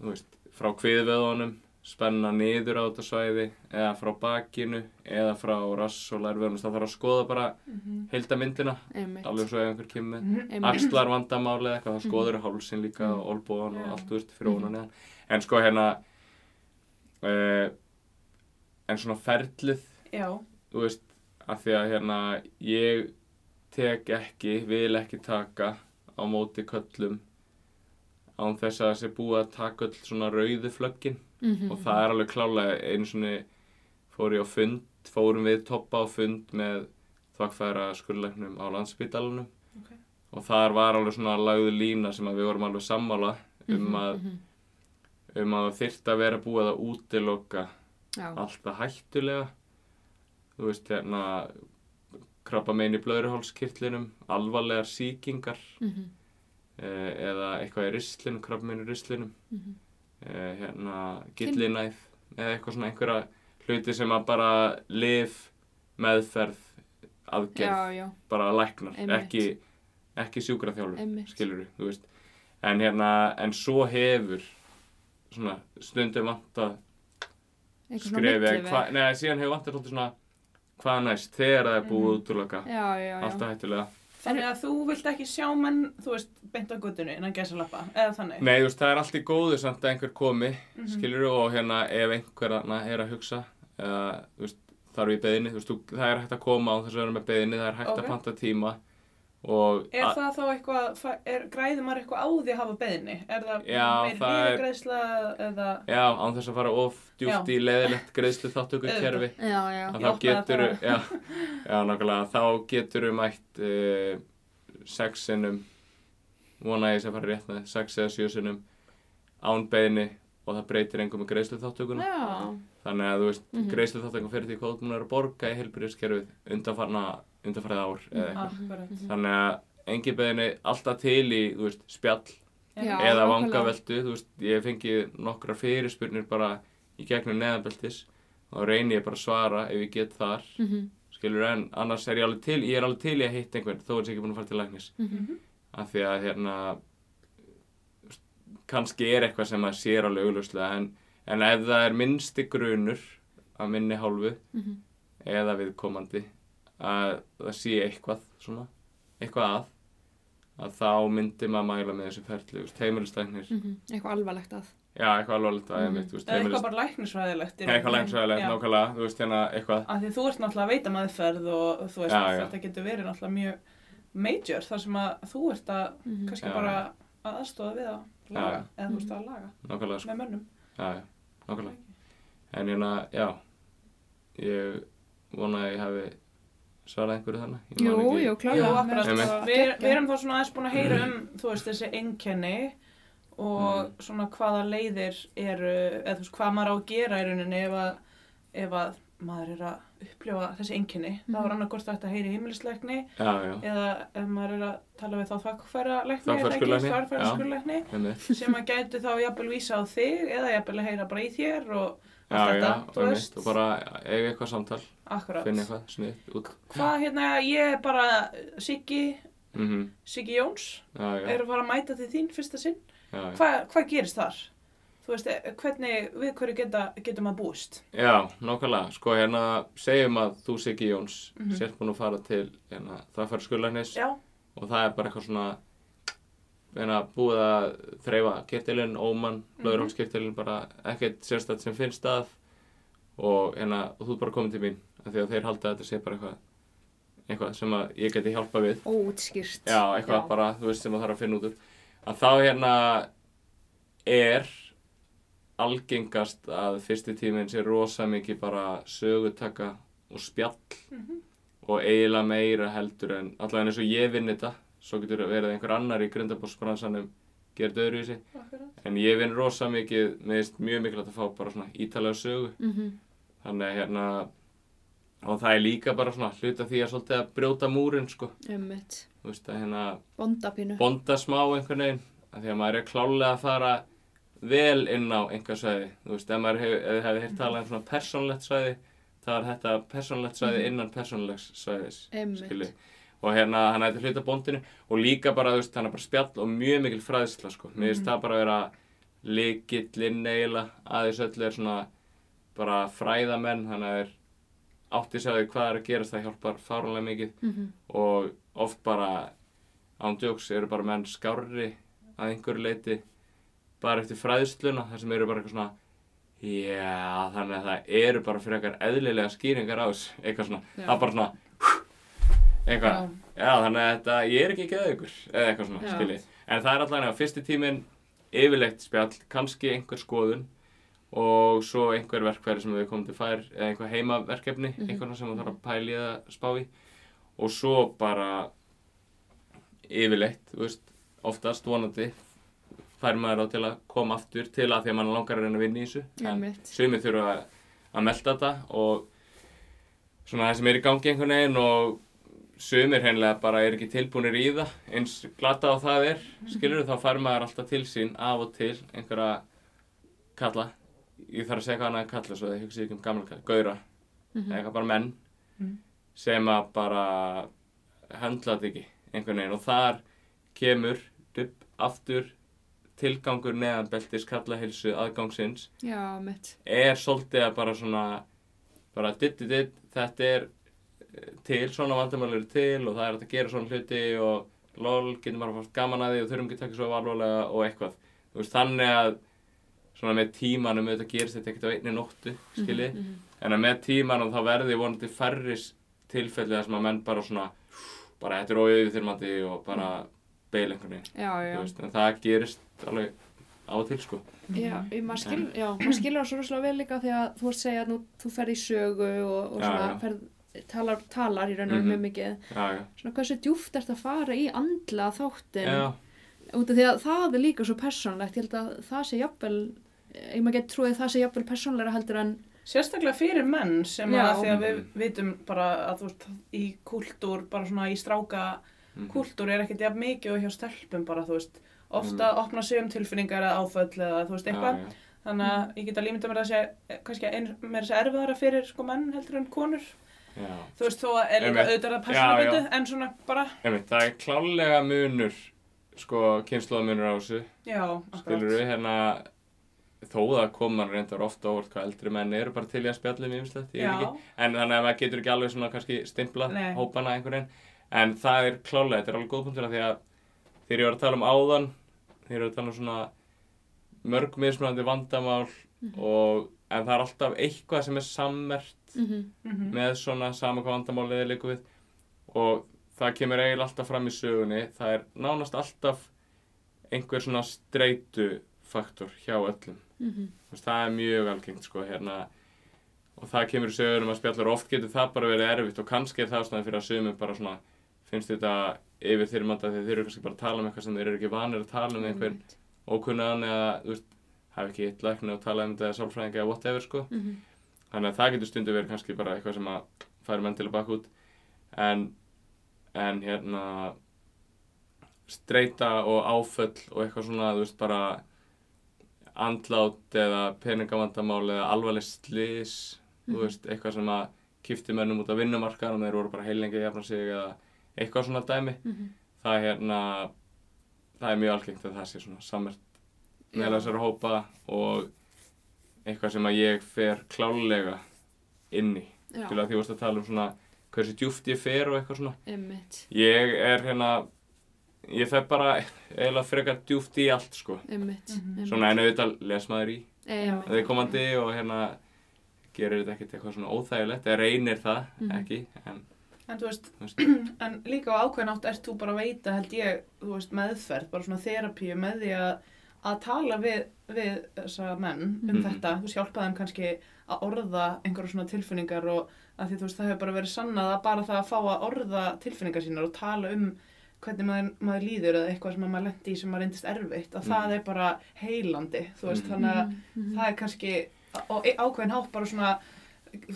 þú veist, frá kviðvöðunum, spenna niður á þetta svæði, eða frá bakinu, eða frá rass og lærvöðunum, það þarf að skoða bara
Mhm.
heildamyndina,
Einmitt.
alveg svo ef einhver kemur
Mhm.
Einmitt.
axlar vandamáli eða eitthvað, þá skoður hálsin líka
Mhm.
og olbúan og allt, veist, fyrir ofan og neðan. En sko hérna, uh, en svona ferlið,
Já,
þú veist, að því að hérna, ég tek ekki, vil ekki taka á móti köllum án þess að það sé búið að taka öll svona rauðu flöggin
Mhm.
og það er alveg klálega einu svona fór ég á fund, fórum við toppa á fund með þvakkfæra skurðleiknum á landsbytalanum
Ok.
og þar var alveg svona lagðu lína sem við vorum alveg sammála um
Mhm,
að,
mhm.
um að það þyrfti að vera búið að útiloka
Já,
alltaf hættulega þú veist hérna krabba megin í blöðruhálskirtlinum alvarlegar sýkingar
mhm.
uh, eða eitthvað í rislinu, krabbminn í rislinum
Mhm.
uh, hérna, gillinæð eða eitthvað svona einhverja hluti sem að bara lif, meðferð aðgerð,
já, já,
bara læknar
Einmitt.
ekki, ekki sjúkraþjálfur skilur þú veist en hérna, en svo hefur svona stundum skrefið,
milliveg.
hva, neða síðan hefur vantað svolítið svona hvað næst, þegar það er búið mm.
já,
alltaf hættulega
Þannig að þú vilt ekki sjá menn, þú veist, beint á guttunni innan gæsalappa, eða þannig.
Nei, þú veist, það er allt í góðu samt að einhver komi
Mhm.
skilur og hérna ef einhver hana er að hugsa eða, þú veist, þarf í beðinni þú veist, það er hægt að koma á þess að vera með beðinni það er hægt
Ok.
að panta tíma
Er það þá eitthvað, er, græðir maður eitthvað á því að hafa beðinni? Er það
Já,
meiri
það er-
fyrirgreiðsla eða...
já, án þess að fara of djúpt
Já.
í leðilegt greiðslu þáttöku kerfi
já, já,
þá getur já, já, nákvæmlega, þá getur mætt uh, sex sinnum vona ég sem fara rétt með sex eða sjö sinnum án beðinni og það breytir engum með greiðslu þáttökuna
já,
Þannig að þú veist, mm. -hmm. greiðslu þáttökum fyrir því hvað þú ert búin að vera að borga í heilbyrðiskerfið undanfarna, undanfarið ár eða eitthvað.
Akkurat.
Þannig að engi beðinni alltaf til í, þú veist, spjall
Já,
eða vangaveltu, þú veist, ég fengi nokkra fyrirspurnir bara í gegnum neðanbeltis og reyni ég bara að svara ef ég get þar,
mhm,
skilur en annars er ég alveg til, ég er alveg til í að hitta einhvern þó er ég ekki búin að fara til læknis.
Mhm,
af því að hérna kannski er eitthvað sem maður sér alveg augljóslega en, en ef það er minnsti grunur af minni hálfu
mhm,
eða viðkomandi að það sé eitthvað svona, eitthvað að að þá myndi maður mæla með þessu ferli, þú veist, heimilistæknir
mhm, eitthvað alvarlegt að
já, eitthvað alvarlegt að
Mhm.
einmitt, þú veist,
Eða eitthvað
heimilist
bara læknisfræðilegt. í
eitthvað
rauninni.
lænsvæðilegt,
Já.
nákvæmlega, þú veist, hérna, eitthvað
Af því þú ert náttúrulega að veita maðurferð og þú veist,
Já, já.
þetta getur verið náttúrulega mjög major þar sem að þú ert að
mhm,
kannski
Já.
bara að aðstofa við að laga,
Já.
eða þú veist að laga
nákvæmlega, sko,
með mönnum.
já, já, nákvæmlega en hérna, já ég vona að ég hafi svarað einhverju þannig
Jú, jú.
Einmitt.
Við, við erum þá svona aðeins búin að heyra um, þú veist, þessi einkenni og
Mm.
svona hvaða leiðir eru, eða þú veist, hvað maður á að gera í rauninni ef að, ef að maður er að upplifa þessi einkenni. Það var
Mhm.
annarkort að heyra í heimilisleikni
já, já,
eða ef maður er að tala við þá þakkfæra leikni,
Þvagfæraskurðlækni,
þarfæra
já.
skurleikni
einmitt
sem að gætu þá jafnvel vísa á þig eða jafnvel að heyra bara í þér og
já,
allt
já,
þetta, veist.
og bara eiga eitthvað samtal,
Akkurat.
finna eitthvað snið út
Hvað hérna, ég er bara Siggi,
mhm,
Siggi Jóns,
já, já,
er að fara að mæta til þín fyrsta sinn.
já.
Hva, hvað gerist þar? Þú veist, eh, hvernig, við hverju geta, getum að búist?
Já, nákvæmlega, sko hérna segjum að þú Siggi Jóns
Mhm.
sért búin að fara til hérna, það fara skurlæknis
Já,
og það er bara eitthvað svona hérna, búið að þreifa kirtilinn, ómann,
Mhm.
blöðurhólskirtilinn bara ekkert sérstætt sem finnst að og hérna, þú er bara komin til mín af því að þeir halda að þetta sé bara eitthvað eitthvað sem að ég geti hjálpa við
Óutskýrt
Já, eitthvað
Já.
bara, þú veist, sem það þarf að finna út úr. Að þá hérna er algengast að fyrsti tíminn sé rosa mikið bara sögutaka og spjall
Mhm.
og eiginlega meira heldur en allavega eins og ég vinn þetta, svo getur verið einhver annar í grundabósbransanum gerð öðru í sig,
akkurat.
en ég vinn rosa mikið, mér finnst mjög mikilvægt að fá bara svona ítalega sögu,
Mhm,
þannig að hérna og það er líka bara svona hluta því að svolítið að brjóta múrin sko,
Einmitt.
Þú veist að hérna
Bondapínu
bonda smá einhvern veginn af því að maður er klálega að fara vel inn á einhver svæði. Þú veist, ef maður hefur hef, hef, talað um svona persónlegt svæði þá er þetta persónlegt svæði innan persónlegs svæðis skilji og hérna hann ætti hluta bondinu og líka bara, þú veist, hann er bara spjall og mjög mikil fræðsla, sko, mér finnst það bara að vera líkillinn eiginlega aðeins öllu er svona bara fræðamenn, hann er átti sig á því hvað er að gerast, það hjálpar fáránlega mikið.
Mhm,
og oft bara ándjóks eru bara menn skárri að einhverju leiti bara eftir fræðsluna þar sem eru bara eitthvað svona já þannig að það eru bara fyrir eitthvað eðlilega skýringar á þessu. Eitthvað svona,
Já.
það er bara svona eitthvað, já. þannig að þetta ég er ekki ekki að ykkur. Eða eitthvað svona,
Já.
skilji. En það er allavega fyrsti tíminn yfirleitt spjall, kannski einhver skoðun og svo einhver verkfæri sem við komum til fær eða einhver heimaverkefni,
Mhm.
einhverna sem þú þarf að pæli eða spá í. Og svo bara yfirleitt, þú veist, oftast vonandi fær maður á til að koma aftur til að því að mann langar að reyna að vinna í þessu. En
Einmitt.
sumir þurfa að, að melda þetta og svona það sem er í gangi einhvern veginn og sumir hreinlega bara er ekki tilbúinir í það eins glata á það er skilur þá fær maður alltaf til sín af og til einhverja kalla ég þarf að segja hvað hann er kalla svo það hugsi ekki um gamla kalla, gauðra
Mhm.
eitthvað bara menn
Mhm.
sem að bara höndla þetta ekki einhvern veginn. Og þar kemur dubb, aftur tilgangur neðan beltis kallahilsu aðgangsins.
Já,
er svolítið að bara svona bara ditt, ditt, ditt, þetta er eh, til, svona vandamál eru til og það er að gera svona hluti og lol, getum bara fórst gaman að því og þurfum ekki að taka svo alvarlega og eitthvað. Veist, þannig að svona með tímanum auðvitað gerist þetta ekkert á einni nóttu skilji,
Mhm.
en að með tímanum þá verði vonandi færris tilfelli þar sem að menn bara svona bara þetta er ójöðu þyrmandi og bara beil einhvern veginn,
Já, já.
en það gerist alveg á til sko
Já, ég- maður skil, já, skilur það svo rosalega vel líka því að þú vorst segja að nú, þú ferð í sögu og, og
Já,
svona
já.
ferð, talar, talar í raun og
Mhm.
mjög mikið.
já, já,
Svona hversu djúft ert að fara í andla þáttin
já,
út af því að það er líka svo persónlegt, ég held að það sé jafnvel, ég maður get trúið að það sé jafnvel persónleira heldur en,
Sérstaklega fyrir menn sem
Já.
að því að við vitum bara að þú veist í kúltúr, bara svona í stráka
mhm.
kúltúr er ekkert jafn mikið og hjá stelpum bara þú veist ofta opna sig um tilfinningar eða áföll eða þú veist eitthvað
já, já.
þannig að ég get að límynda mér að sé kannski ein, mér sé erfiðara fyrir sko menn heldur en konur
Já,
þú veist þó að er
Einmitt.
auðvitað að
Já,
persóna
já.
byttu en svona bara
einmitt, það er klálega munur sko, kynnslóðamunur á þessu
já,
skilur við, hérna þó það koma reyndar ofta óvart hvað eldri menn eru bara til í að spjalla um ýmislegt, ég veit ekki. En þannig að maður getur ekki alveg svona kannski stimpla
Nei.
hópana einhvern veginn. En það er klálega, þetta er alveg góð punktur af því að þegar ég var að tala um áðan þegar ég var að tala um svona mörg mismunandi vandamál og en það er alltaf eitthvað sem er sammert
mm
mhm,
með svona sama hvað vandamálið er líka við. Og það kemur eiginlega alltaf fram í sögunni það er nánast alltaf einhver svona streitu faktor hjá öllum
-hmm.
Þú veist, það er mjög algengt sko hérna og það kemur í sögunum að spjallar oft getur það bara verið erfitt og kannski er það ástæðan fyrir að sögum bara svona finnst þetta yfir þyrmanda þegar þeir eru kannski bara að tala um eitthvað sem þeir eru ekki vanir að tala um einhvern ókunnaðan eða veist hafa ekki eitt lækni og tala um þetta eða sálfræðinga eða whatever sko
Mhm.
þannig að það getur stundu verið kannski bara eitthvað sem að færi menn til að baka út en, en hérna streyta og áföll og eitthvað svona þú veist bara andlát eða peningavandamál eða alvarleg slís þú
Mhm.
veist eitthvað sem að kipti mönnum út af vinnumarkaðan og þeir voru bara heilengi að jafna sig eða eitthvað svona dæmi.
Mhm.
það er hérna það er mjög algengt að það sé svona samert með þessara hópa og eitthvað sem að ég fer klálega inn í. Til að því varst að tala um svona hversu djúft ég fer og eitthvað svona.
Einmitt,
ég er hérna ég fer bara eiginlega frekar djúft í allt sko
einmitt,
Mhm.
einmitt.
svona en auðvitað les maður í
Einmitt.
þeir komandi og hérna gerir þetta ekkert eitthvað svona óþægilegt eða reynir það
Mhm.
ekki en
en veist
veist
en líka á ákveðin átt ert þú bara að veita held ég, veist, meðferð bara svona þerapíu með því að að tala við, við þessa menn um
Mhm.
þetta, þú veist, hjálpa þeim kannski að orða einhverja svona tilfinningar og að því þú veist, það hefur bara verið sannað að bara það að fá að orða tilfinningar sínar og tala um hvernig maður, maður líður eða eitthvað sem maður lendi í sem maður reyndist erfitt að það
Mhm.
er bara heilandi, þú veist,
Mhm.
þannig að
Mhm.
það er kannski á ákveðin hátt bara svona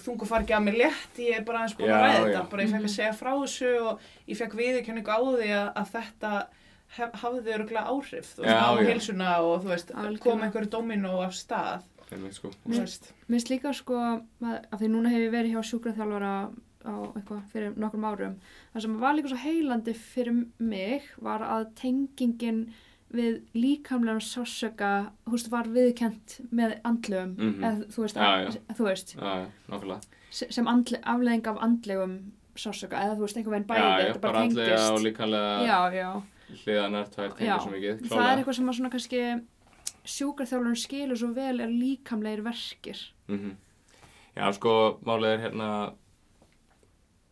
þungu far ekki að mér létt ég er bara aðeins búin að ræða þetta bara ég fekk
Mhm.
að segja frá þessu og ég fekk viðurkenningu á því að, að þetta hef, hafði örgulega áhrif þú veist,
Já,
á
já.
heilsuna og þú veist,
Algjörlega.
kom einhverju domino af stað
sko
þú veist,
Mér finnst líka sko, að því núna hef ég verið hjá sjúkraþjálfara á eitthvað fyrir nokkrum árum. Það sem var líka svo heilandi fyrir mig var að tengingin við líkamlega sásöka, veist, var viðkent með andlegum,
Mhm.
eða þú veist,
Já,
að, þú veist, se- sem andle, afleðing af andlegum sásöka, eða þú veist, einhvern veginn bæði, þetta bara
og
tengist. Já, já.
hliðanar
Það er eitthvað sem að svona kannski sjúkraþjálfurinn skilur svo vel er líkamlegir verkir.
Mhm. Já, sko, málið er hérna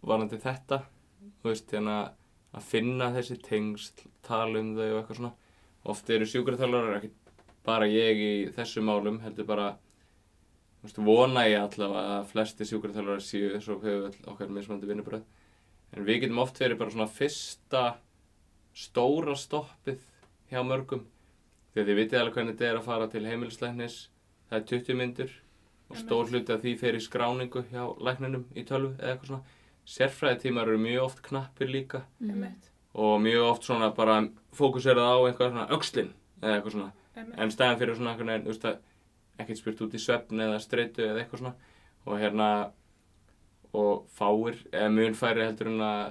varandi þetta þú veist, hérna að finna þessi tengsl, tala um þau og eitthvað svona. Oft eru sjúkraþjálfarar ekki bara ég í þessum málum heldur bara veist, vona ég allavega að flesti sjúkraþjálfarar séu þess og hefur öll okkar mismandi vinnubröð en við getum oft verið bara svona fyrsta stóra stoppið hjá mörgum. Því að þið vitið alveg hvernig þetta er að fara til heimilislæknis það er 20 myndir og stór hluti af því fer í skráningu hjá lækninum í tölvu eða eitthvað svona sérfræðitímar eru mjög oft knappir líka.
Einmitt,
og mjög oft svona bara fókuserað á eitthvað svona öxlin eða eitthvað svona.
Einmitt.
en stæðan fyrir svona einhvern veginn, þú veist að ekkert spurt út í svefn eða streitu eða eitthvað svona. Og hérna og fáir, eða mun færi heldur en að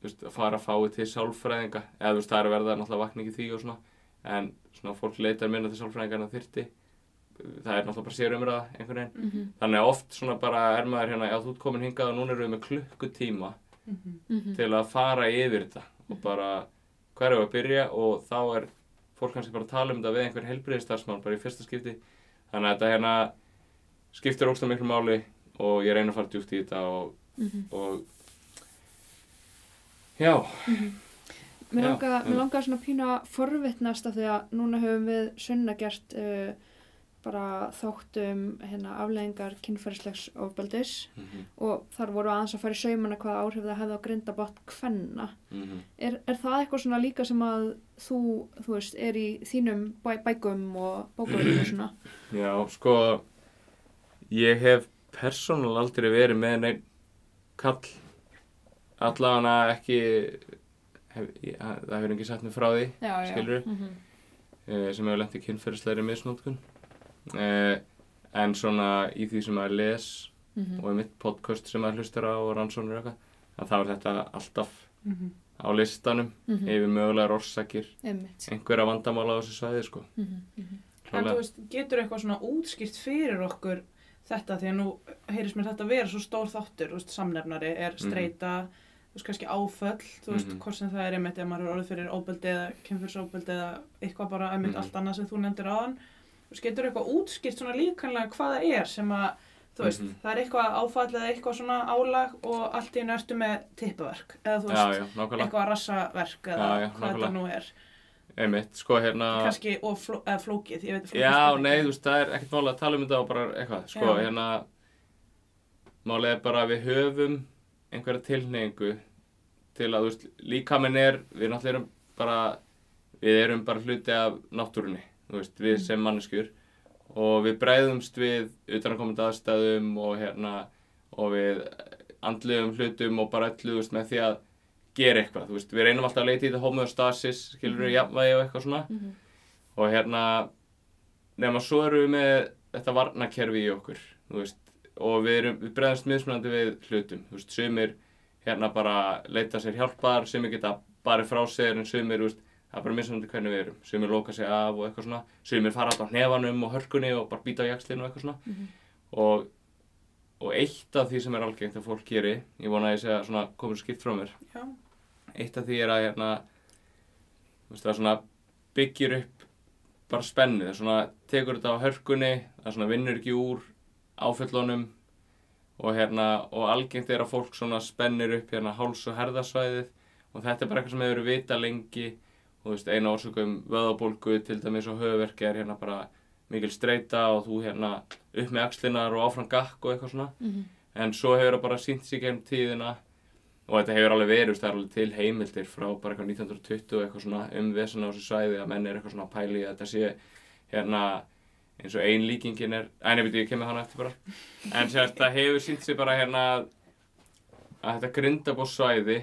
þú veist, að fara að fái til sálfræðinga. Eða þú veist, það er að verða náttúrulega vakning í því og svona. En svona fólk leitar minna til sálfræðinga en það þyrti það er náttúrulega bara sér umræða einhvern veginn
Mhm.
þannig að oft svona bara er maður hérna, já þú ert komin hingað og núna erum við með klukkutíma
Mhm.
Mhm.
til að fara yfir þetta og bara hver er að byrja og þá er fólk kannski bara að tala um þetta við einhver helbriðistarsmann bara í fyrsta skipti þannig að þetta hérna skiptir ógst miklu máli og ég reyna að fara djúpt í þetta og,
Mhm.
og já,
Mér
Já,
langar, mér langar svona pína að forvitnast af því að núna höfum við sunna gert uh, bara þáttum hérna, afleðingar kynferðislegs ofbeldis
mm
og þar voru aðeins að fara í saumana hvaða áhrif það hefði á grindabott kvenna.
-hmm.
Er, er það eitthvað svona líka sem að þú, þú veist, er í þínum bæ, bækum og bókum og svona?
já, sko ég hef persónulega aldrei verið með neinn kall allavega ekki hef, ég, það hefur ekki sagt mér frá því
Já,
Skilurðu?
Mm -hmm.
eh, sem hefur lent í kynferðislegri misnótkun eh, en svona í því sem maður les
Mhm.
og í mitt podcast sem maður hlustar á og rannsónur eitthvað að þá er þetta alltaf
Mhm.
á listanum
Mhm.
yfir mögulegar orsakir
Einmitt.
einhverja vandamála á þessu svæði sko
Mhm. Mhm.
En þú veist, getur eitthvað svona útskýrt fyrir okkur þetta því að nú heyrist mér þetta vera svo stór þáttur, veist, samnefnari er streita, þú veist, kannski áföll, þú veist,
Mhm.
hvort sem það er einmitt ef maður er orðið fyrir óbeldi eða kynfyrsóbeldi eða eitthvað bara einmitt
Mhm.
allt annað sem þú nefndir aðan. Þú getur eitthvað útskýrt svona líkanlega hvað það er sem að, þú veist,
Mhm.
það er eitthvað áfall eða eitthvað svona álag og allt í ertu með tippaverk eða þú
já,
veist,
já, nákvæmlega
eitthvað rassaverk eða
Já, já,
hvað þetta nú er.
einmitt, sko hérna
Kannski, og fló, eða flókið, ég veit flókið
já, nei, þú veist, það er ekkert máli að tala um þetta og bara eitthvað, sko,
Já.
hérna málið er bara að við höfum einhverja tilhneigingu til að, þú veist, líkaminn er við náttúrulega erum bara við erum bara hluti af náttúrunni veist, við sem manneskjur. Og við bregðumst við utanakomandi aðstæðum og hérna og við andlegum hlutum og bara veist, með því að gera eitthvað, þú veist, við reynum alltaf að leita í þetta homeostasis, skilur við,
Mhm.
jafnvægi og eitthvað svona.
Mhm.
og hérna nema svo erum við með þetta varnakerfi í okkur þú veist, og við, erum, við bregðumst mismunandi við hlutum þú veist, sumir hérna bara leita sér hjálpar sumir geta barið frá sér en sumir, þú veist, það er bara mismunandi hvernig við erum. Sumir loka sig af og eitthvað svona. Sumir fara alltaf hnefanum og hörkunni og bara býta á jakslinu og eitthvað svona.
Mhm.
og, og eitt af því sem er algengt að fólk geri ég vona að ég segja svona komur skipt frá mér.
Já.
eitt af því er að hérna, það svona byggir upp bara spennu, það svona tekur þetta á hörkunni, það svona vinnur ekki úr áföllunum og hérna, og algengt er að fólk svona spennir upp hérna háls- og herðasvæðið. Og þetta er bara eitthvað sem hefur verið vita lengi þú veist, eina orsökum vöðabólgu til dæmis og höfuverki er hérna bara mikil streita og þú hérna upp með axlinar og áfram gakk og eitthvað svona.
Mhm.
en svo hefur það bara sínt sig gegnum tíðina og þetta hefur alveg verið, það er alveg til heimildir frá bara eitthvað 1920 og eitthvað svona um vesen á þessu svæði að menn er eitthvað svona að pæli að þetta sé hérna eins og ein líkingin er, æ, nefnir ég kemur hana eftir bara. En sérst, það hefur sínt sig bara hérna að þetta grindabóssvæði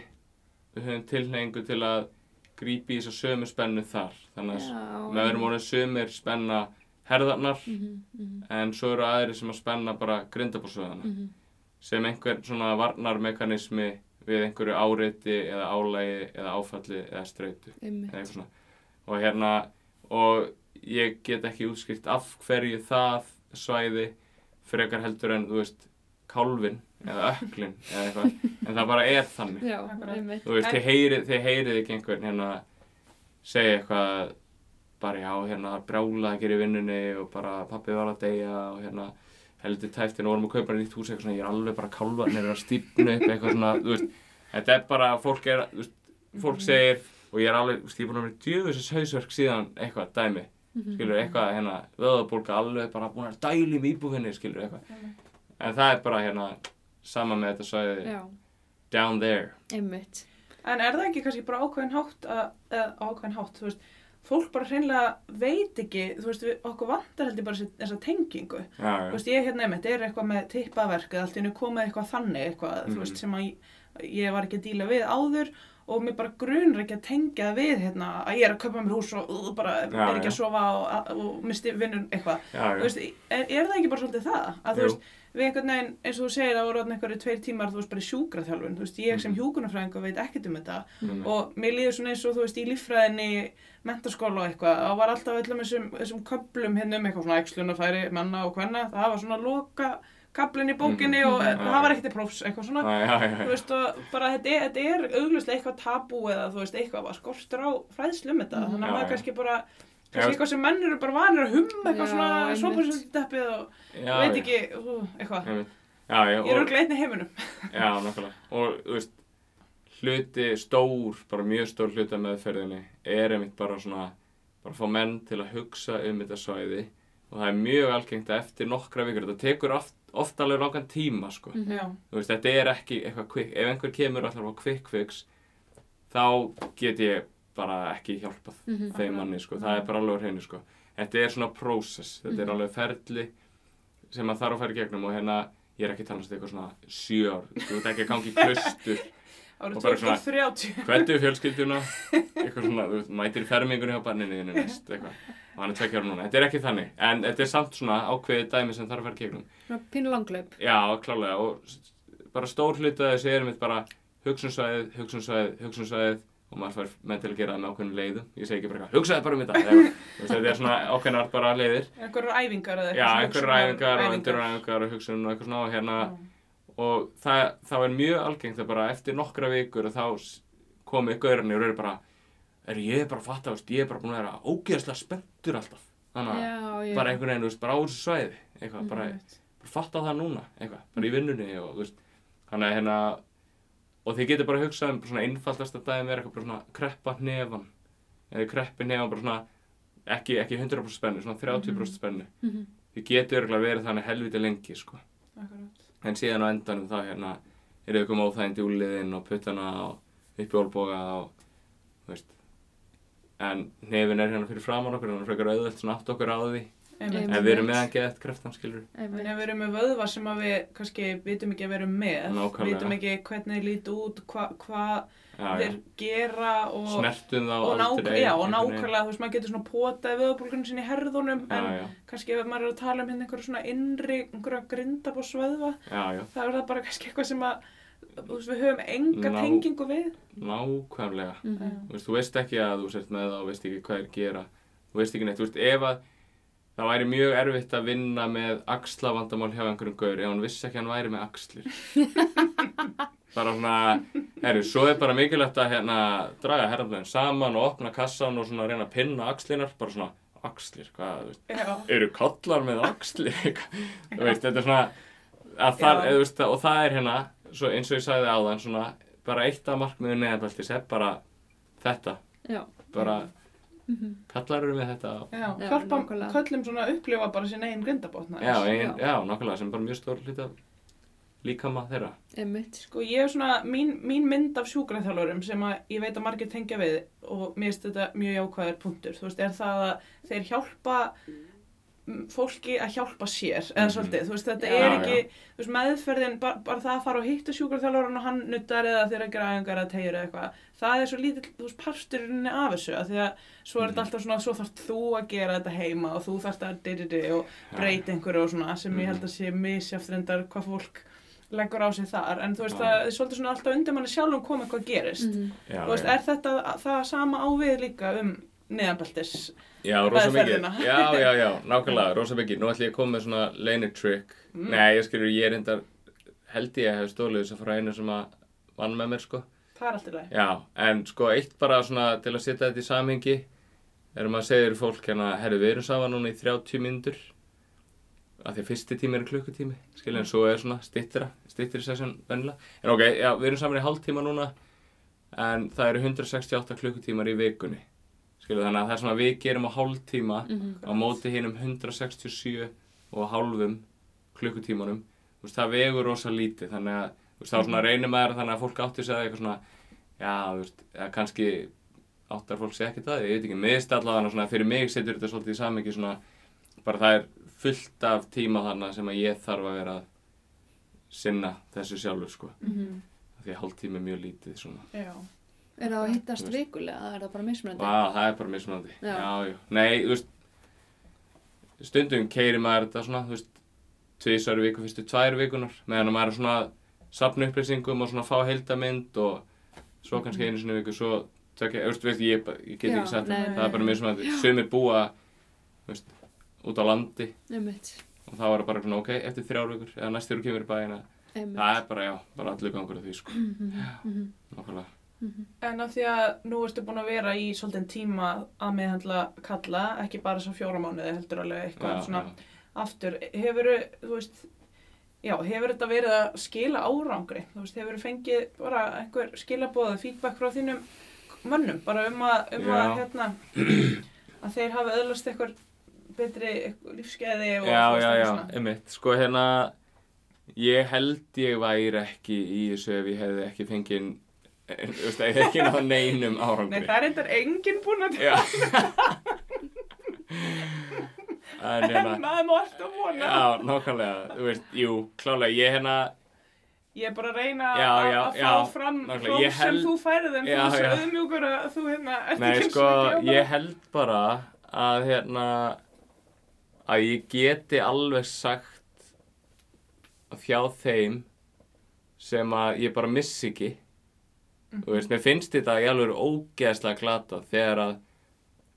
við höfum tilhengu til að grípi í þess að sömu spennu þar. Þannig að með öðrum orðin sömur spenna herðarnar
Mhm, mhm,
en svo eru aðri sem að spenna bara grindabóssvæðana
mhm.
sem einhver svona varnarmekanismi við einhverju áreiti eða álægi eða áfalli eða svona. Og hérna og ég get ekki útskýrt af hverju það svæði frekar heldur en þú veist kálfin eða öklin eða eitthvað en það bara er þannig
Já, einmitt.
þú veist, þið heyrið, þið heyrið ekki einhvern hérna segja eitthvað bara já, hérna brjála að gera í vinnunni og bara pappi var að deyja og hérna heldur tæft en vorum að kaupa nýtt hús eitthvað svona, ég er alveg bara kálfarnir er að stífna upp eitthvað svona, þú veist þetta er bara, fólk er, þú veist, fólk
Mhm.
segir og ég er alveg, þú veist, ég er búin að vera djöfisins hausverk síðan eitthvað dæmi,
Mhm.
skilur, eitthvað hérna, vöðabólka alveg bara búin að dæli í íbúfinni, skilur, eitthvað en það er bara hérna, sama með þetta svæði
Já,
down there
einmitt.
En er það ekki kannski bara ákveðin hátt að, eða ákveðin hátt, þú veist, fólk bara hreinlega veit ekki, þú veist, við, okkur vantar heldur bara þessa tengingu.
já, já,
Þú veist, ég hérna einmitt, er eitthvað með tippaverk eða allt í hennu komið eitthvað þannig eitthvað, þú
Mhm.
veist, sem að ég, ég var ekki að díla við áður og mér bara grunur ekki að tengja það við hérna að ég er að kaupa mér hús og uh, bara er
Já,
ekki
já.
að sofa og, og misti vinnun eitthvað. Þú veist, er, er það ekki bara svolítið það? Að þú veist, við einhvern veginn, eins og þú segir, það voru einhverju tveir tímar, þú veist, bara sjúkraþjálfun, þú veist, ég sem
Mhm.
hjúkunarfræðingur veit ekkert um þetta
Mhm.
og mér líður svona eins og, þú veist, í líffræðinni, mentaskóla og eitthvað, það var alltaf öllum þessum, þessum köplum hérna um eitthvað svona ekslunafæri, manna og hvenna, það var svona loka kaplinn í bókinni
Mhm.
og
Mhm.
það var ekkert í prófs, eitthvað svona,
Já, já, já,
þú veist, og bara þetta er, þetta er auglustlega eitthvað tabú eða, þú veist, eitthvað að kannski eitthvað sem menn eru bara vanir að humma eitthvað svona soparsöldeppið og
já,
veit ekki, uh, eitthvað. Ég er
og,
örglega einn í heiminum.
já, nákvæmlega. Og, þú veist, hluti stór, bara mjög stór hluti af meðferðinni er einmitt bara svona, bara fá menn til að hugsa um þetta svæði og það er mjög algengt að eftir nokkra vikur, þetta tekur oft, oft alveg langan tíma, sko.
Mhm.
Já,
Þú veist, þetta er ekki eitthvað quick, ef einhver kemur allar á quick fix, þá get ég bara ekki hjálpað
Mhm.
þeim manni, sko, það er bara alveg á hreinu, sko. Þetta er svona process, þetta er
Mhm.
alveg ferli sem að þarf að fara í gegnum og hérna, ég er ekki að tala um eitthvað svona sjö ár, þú veit ekki að gangi
árið
Og bara svona-
2030.
hvernig er fjölskylduna, eitthvað svona, þú mætir fermingunni hjá barninu þínu næst, eitthvað, og hann er tvekja ára núna, þetta er ekki þannig, en þetta er samt svona ákveðið dæmi sem þarf að fara í gegnum.
Pínu langleip.
Já, klálega og bara stór hluti að þessu er mitt bara hugsunsvæðið, hugsunsvæðið, hugsunsvæðið og maður fær menn til að gera það með ákveðinu leiðum. Ég segi ekki bara eitthvað, hugsaði bara um þetta. Eitthvað. Þetta er svona ákveðnar bara leiðir.
Einhverjar æfingar eða
Já,
svona
einhverjar
hugsunar-
æfingar og undiræfingar og hugsun og eitthvað svona og hérna. Og það, þá er mjög algengt að bara eftir nokkra vikur og þá s- komi gaurarnir og eru bara er ég bara að þú veist, ég er bara búin að vera ógeðslega spenntur alltaf. Þannig að
Já, já.
bara einhvern veginn, þú veist, bara á þessu svæði eitthvað, bara bara fatta það núna eitthvað, bara í vinnunni og veist. Þannig að hérna og þið getur bara að hugsa um svona einfaldasta dæmi er eitthvað svona kreppa hnefan eða kreppi hnefan bara svona ekki, ekki 100% spennu, svona 30% spennu
Mhm.
þið getur örgulega verið þannig helviti lengi sko.
Akkurat.
en síðan á endanum þá hérna er ykkur óþægindi úliðin og puttana og upp í olboga og þú veist en hnefin er hérna fyrir framan okkur hann er frekar auðvelt svona átt okkur á því
Einmitt.
Ef við erum með hann geðt kreftan skilur
En við erum með vöðva sem að við kannski vitum ekki að við erum með,
Nákvæmlega.
vitum ekki hvernig þeir líti út, hvað hva þeir gera og,
snertum þá
og,
aldrei
já, og nákvæmlega, þú veist, maður getur svona potað vöðabólgunum sinni í herðunum,
já,
en
já,
kannski ef maður er að tala um hérna einhverju svona innri, einhverja grindabósvöðva,
já, já,
þá er það bara kannski eitthvað sem að, þú veist, við höfum enga
Ná-
tengingu við.
nákvæmlega. Þú veist, þú veist ekki að þú sért með það og veist ekki hvað er gera. Þú veist ekki neitt, þú veist, ef að það væri mjög erfitt að vinna með axlavandamál hjá einhverjum gaur ef hann vissi ekki hann væri með axlir. Bara svona herru, svo er bara mikilvægt að hérna draga herraflegin saman og opna kassan og svona reyna að pinna axlinar bara svona, axlir, hvað, þú veist eru kallar með axlir? Þú veist, þetta er svona þar, eða, veist, og það er hérna svo eins og ég sagði áðan svona, bara eitt af markmiðu neðanbeltis er bara þetta,
Já.
bara
Mhm.
kallar eru með þetta
já,
Já,
hjálpa
nákvæmlega.
köllum svona að upplifa bara sín eigin grindabótna.
já, ein,
Já.
já, nákvæmlega, sem bara mjög stór af líkama þeirra
Einmitt.
Sko ég er svona, mín, mín mynd af sjúkraþjálfurum sem að ég veit að margir tengja við og mér finnst þetta mjög jákvæðir punktur, þú veist, er það að þeir hjálpa mm, fólki að hjálpa sér, eða
Mhm.
svolítið, þú veist, þetta
Já,
er
já.
ekki, þú veist, meðferðin, bara, bara það að fara og hitta sjúkraþjálfurinn og hann nuttar eða þeirra græðingar eða tegjur eða eitthvað, það er svo lítill, þú veist, parturinn af þessu, að því að svo er
Mhm.
þetta alltaf svona, svo þarf þú að gera þetta heima og þú þarf að di-di-di og breyta einhverju og svona, sem ég held að sé misjaft reyndar hvað fólk leggur á sig þar, en þú veist,
Já.
það er svolítið svona alltaf undir manni sjálfum koma hvað gerist.
Mhm.
já,
veist,
já.
er þetta það sama á við líka um neðanbeltis?
já, rosa mikið, já, já, já, nákvæmlega rosa mikið, nú ætlum ég að koma með svona leini trick,
Mm.
nei, ég skilur, ég er endar held ég að hef stólið þess að frá einu sem að vann með mér, sko.
Það er allt í lagi.
Já, en sko eitt bara svona til að setja þetta í samhengi er maður segir fólk hérna, herru við erum saman núna í 30 mínútur. Af því að fyrsti tími er klukkutími skilja en svo er svona styttra styttri session vennilega en ok, já, við erum saman í hálftíma núna en það eru 168 klukkutímar í vikunni skilja þannig að það er svona við gerum á hálftíma
Mhm.
á móti hinum 167 og hálfum klukkutímanum veist, það vegur rosa lítið þannig að veist, þá svona reynir maður þannig að fólk átti sig að eitthvað svona já, veist, kannski áttar fólk sé ekki það, ég veit ekki, miðst allavega svona, fyrir mig setur þetta svolítið í samingi svona, bara það er fullt af tíma þarna sem að ég þarf að vera að sinna þessu sjálfur, sko.
Mhm.
Því að hálftími er mjög lítið svona.
Já.
Er það að hittast vikulega eða er það bara mismunandi?
Vá, það er bara mismunandi.
Já.
Já, já. Nei, þú veist, stundum keiri maður þetta svona, þú veist, tvisar viku, fyrstu tvær vikunar, meðan að maður er svona að sapna upplýsingum og svona fá heildamind og svo kannski einu sinni í viku, svo tökja, þú veist, ég, ég get
Já,
ekki sagt það, það er bara mismunandi. Sumir búa, þú veist, út á landi
Einmitt,
og þá er það bara svona, ok, eftir þrjár vikur, eða næstur kemur í bæina, það er bara, já, bara allir gangur af því, sko,
Mhm,
nákvæmlega.
En af því að nú ertu búin að vera í svolítið tíma að meðhandla kalla, ekki bara svo fjóra mánuði heldur alveg eitthvað
Já,
svona
já.
aftur. Hefur, þú veist, já, hefur þetta verið að skila árangri? Þú veist, hefur fengið bara einhver skilabóða, feedback frá þínum mönnum, bara um að, um að, hérna, að þeir hafa öðlast eitthvað betri lífskeiði og
Já, já, já, einmitt. Sko hérna, ég held ég væri ekki í þessu ef ég hefði ekki fengið, þú veist, ég hef ekki náða neinum árangri.
Nei, það er eitthvað enginn búin að
en hérna,
en maður má alltaf vona.
já, nákvæmlega, þú veist, jú, klálega, ég hérna,
Ég er bara að reyna
Já,
að
já,
að fá fram
ég
sem
held-
þú færið en þú
Já,
er svo auðmjúkur að þú hérna ert
nei,
ekki eins
sko,
og að gefa
ég held bara að hérna, að ég geti alveg sagt að fjá þeim sem að ég bara missi ekki
Mhm.
þú veist, mér finnst þetta í alveg ógeðslega glata þegar að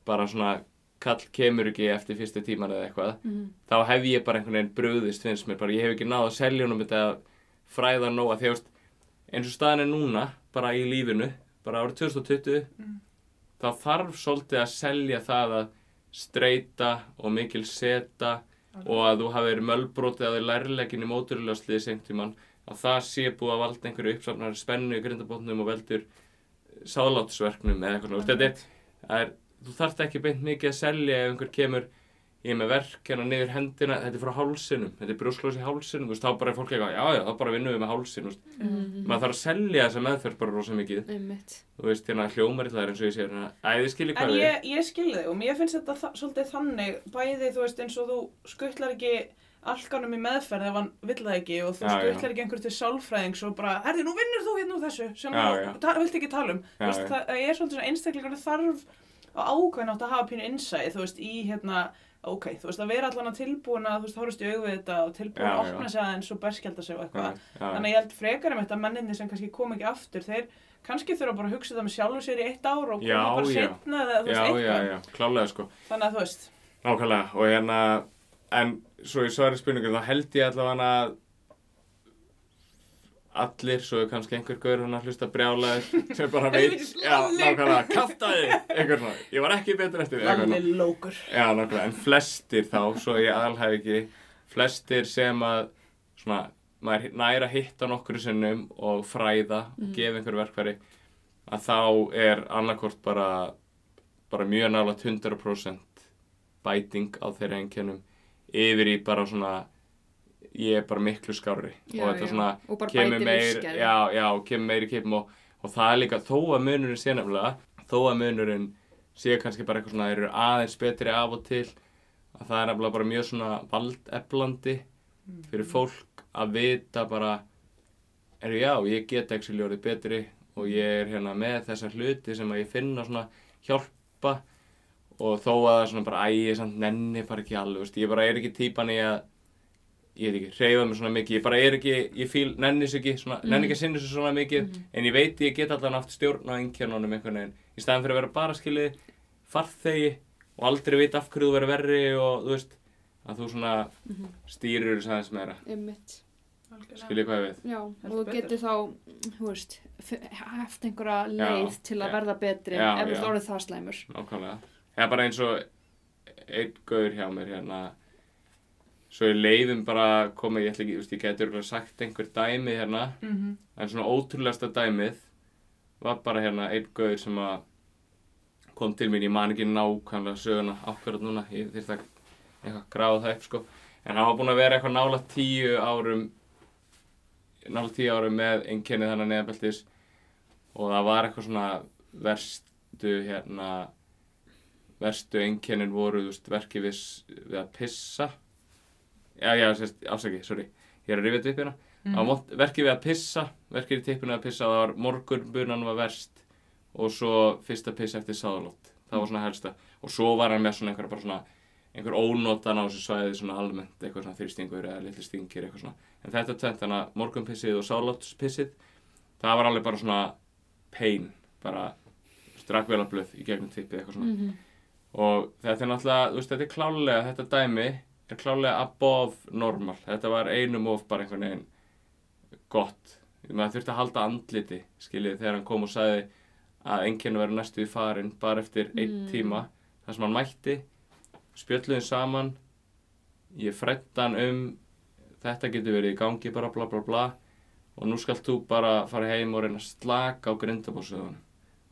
bara svona kall kemur ekki eftir fyrstu tíman eða eitthvað
Mhm.
þá hef ég bara einhvern veginn brugðist finnst mér bara, ég hef ekki náð að selja honum þetta fræða nóga því að eins og staðan er núna, bara í lífinu bara árið 2020
Mm.
þá þarf svolítið að selja það að streyta og mikil seta og að þú hafi verið mölbrotið að þið lærleikin í móturljósliði seint tíman að það sé búið að valda einhverju uppsafnari spennu í grindabotnum og veldur sálátsverknum eða eitthvað veist, þetta er, það er, þú þarft ekki beint mikið að selja ef einhver kemur er með verk hérna niður hendina þetta er frá hálsinum, þetta er brjósklós í hálsinum þú veist, þá bara er fólk eitthvað, já já, þá bara vinnum við með hálsin þú veist.
Mhm.
maður þarf að selja þessa meðferð bara rosa mikið
Einmitt.
þú veist, hérna hljómar í það eins og ég sé hérna, æ, þið skiljið
En
hvað við
ég, ég skil þig og mér finnst þetta svolítið þannig bæði þú veist eins og þú skuttlar ekki alkanum í meðferð ef hann vill það ekki og þú skuttlar ekki einhver til sálfræðings og bara, herði, nú vinnur þú hérna úr þessu? Sem þú vilt ekki tala um.
Já,
veist, það það er svolítið svona einstaklingar þarf á ákveðin átt að hafa pínu insight þú veist, í hérna ok, þú veist, að vera allan tilbúin að þú veist, horfast í augu við þetta og tilbúin
Já,
að opna sig aðeins og berskjálta sig og eitthvað. Þannig ég held frekar um þetta menninni sem kannski kom ekki aftur, þeir kannski þurfa bara að hugsa þetta með sjálfu sér í eitt ár og koma bara setna eða þú veist eitthvað.
klálega sko.
Þannig að þú veist,
Nákvæmlega, og hérna, en svo í svari spurningu þá held ég allavega að allir, svo er kannski einhver gaur hann að hlusta brjálaðir sem bara veit, já,
Lalli.
nákvæmlega, kaftaði, eitthvað svona, ég var ekki betur eftir því, svona.
lókur.
Já, nákvæmlega, en flestir þá, svo ég alhæf ekki, flestir sem að, svona, maður næra hitta nokkru sinnum og fræða og gefa einhver verkfæri, að þá er annarkort bara, bara mjög nálægt 100% bæting á þeirra einkennum yfir í bara svona ég er bara miklu skárri.
Já,
og þetta
já.
svona
Og
kemur meir já, já, kemur meir í kipum og, og það er líka þó að munurinn sé nefnilega þó að munurinn sé kannski bara eitthvað svona þeir eru aðeins betri af og til að það er nefnilega bara mjög svona valdeflandi fyrir fólk að vita bara er já, ég get ekki ljóðið betri og ég er hérna með þessar hluti sem að ég finna svona hjálpa og þó að það er svona bara æ, ég samt nenni bara ekki alveg, veist, ég bara er ekki típan í að ég veit ekki, hreyfa mig svona mikið, ég bara er ekki, ég fíl, nenni sig ekki, svona, nenni ekki að sinni sig svona mikið, en ég veit ég get alltaf haft stjórn á einkjarnunum einhvern veginn, í staðan fyrir að vera bara skilið farþegi og aldrei vita af hverju þú verður verri og þú veist, að þú svona stýrir þess aðeins meira,
Einmitt.
skiljið hvað ég við.
Já, og þú getur þá, þú veist, haft einhverja
Já,
leið til að
já.
verða betri
Já,
ef þú
já.
orðið það slæmur.
Nákvæmlega. Það er bara eins og einn gaur hjá mér hérna. Svo ég leifum bara að koma, ég ætla ekki, ég geti örugglega sagt einhver dæmi hérna,
Mm
en svona ótrúlegasta dæmið var bara hérna einn gaur sem að kom til mín, ég man ekki nákvæmlega söguna akkurat núna, ég þyrfti að eitthvað gráða það upp sko, en hann var búinn að vera eitthvað nála tíu árum nála tíu árum með einkennið þannig neðabeltis og það var eitthvað svona verst, verstu hérna verstu einkennin voru þú veist, verki við, við að pissa já, já, afsaki, sorry ég er að rifja hérna
Mm.
mm. verki við að pissa verki í tippinu að pissa, það var morgunbunan var verst og svo fyrsta pissa eftir sáðalótt, það var svona helsta og svo var hann með svona einhver bara svona einhver ónotan á þessu svæði svona almennt eitthvað svona þyrstingur eða litli stingir eitthvað svona en þetta tvent, þannig að morgunpissið og sáðalóttspissið það var alveg bara svona pain, bara strakvelablöð í gegnum tippið eitthvað svona
Mhm.
Og þetta er náttúrulega, þú veist, þetta er klálega þetta dæmi er klálega above normal, þetta var einum of bara einhvern veginn gott. Maður þurfti að halda andliti skiljið þegar hann kom og sagði að enginn verið næstu í farin bara eftir einn
Mm.
tíma. Þar sem hann mætti spjöldluðin saman ég frætt hann um þetta getur verið í gangi bara bla bla bla. Og nú skalt þú bara fara heim og reyna að slaka á grindabósöðunum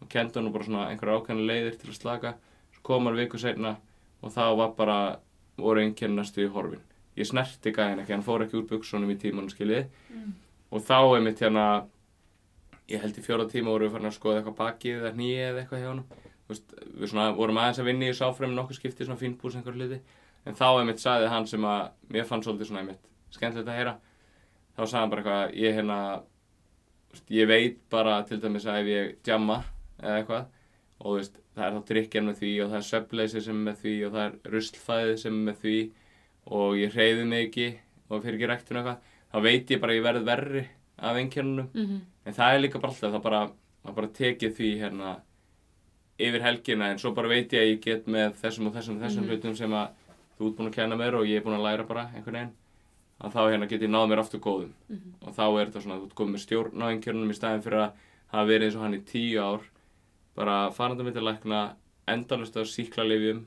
og kendi hann bara svona einhverja ákveðna leiðir til að slaka svo kom hann viku seinna og þá var bara voru næstu í horfin. Ég snerti gæðin ekki, hann fór ekki úr buksunum í tímanum skiljið
Mm.
og þá einmitt hérna ég held í fjóra tíma vorum við farin að skoða eitthvað bakið eða hnýið eða eitthvað hjá hann við svona vorum aðeins að vinna í sáfremi nokkuð skipti svona fínbús einhver hluti. En þá einmitt sagði hann sem að mér fann svolítið svona einmitt skemmtilegt að heyra. Þá sagði hann bara eitthvað ég hérna ég veit bara til dæmis að ef ég jamma eða eitthvað og þú veist, það er þá drikkjan með því og það er söfleysi sem með því og það er ruslfæði sem með því og ég hreyfi mig ekki og fyrir ekki ræktun eitthvað þá veit ég bara að ég verð verri af einkennunum
Mhm.
en það er líka bara alltaf það bara, það bara tekið því hérna yfir helgina en svo bara veit ég að ég get með þessum og þessum og þessum
Mhm.
hlutum sem að þú ert búin að kenna mér og ég er búin að læra bara einhvern veginn að þá hérna get ég náð mér aftur góðum
Mhm.
og þá er þetta svona að þú ert komið með stjórn á einkennunum í staðin fyrir að hafa verið eins og hann í tíu ár bara farandi með til lækna endalust á síklarlifjum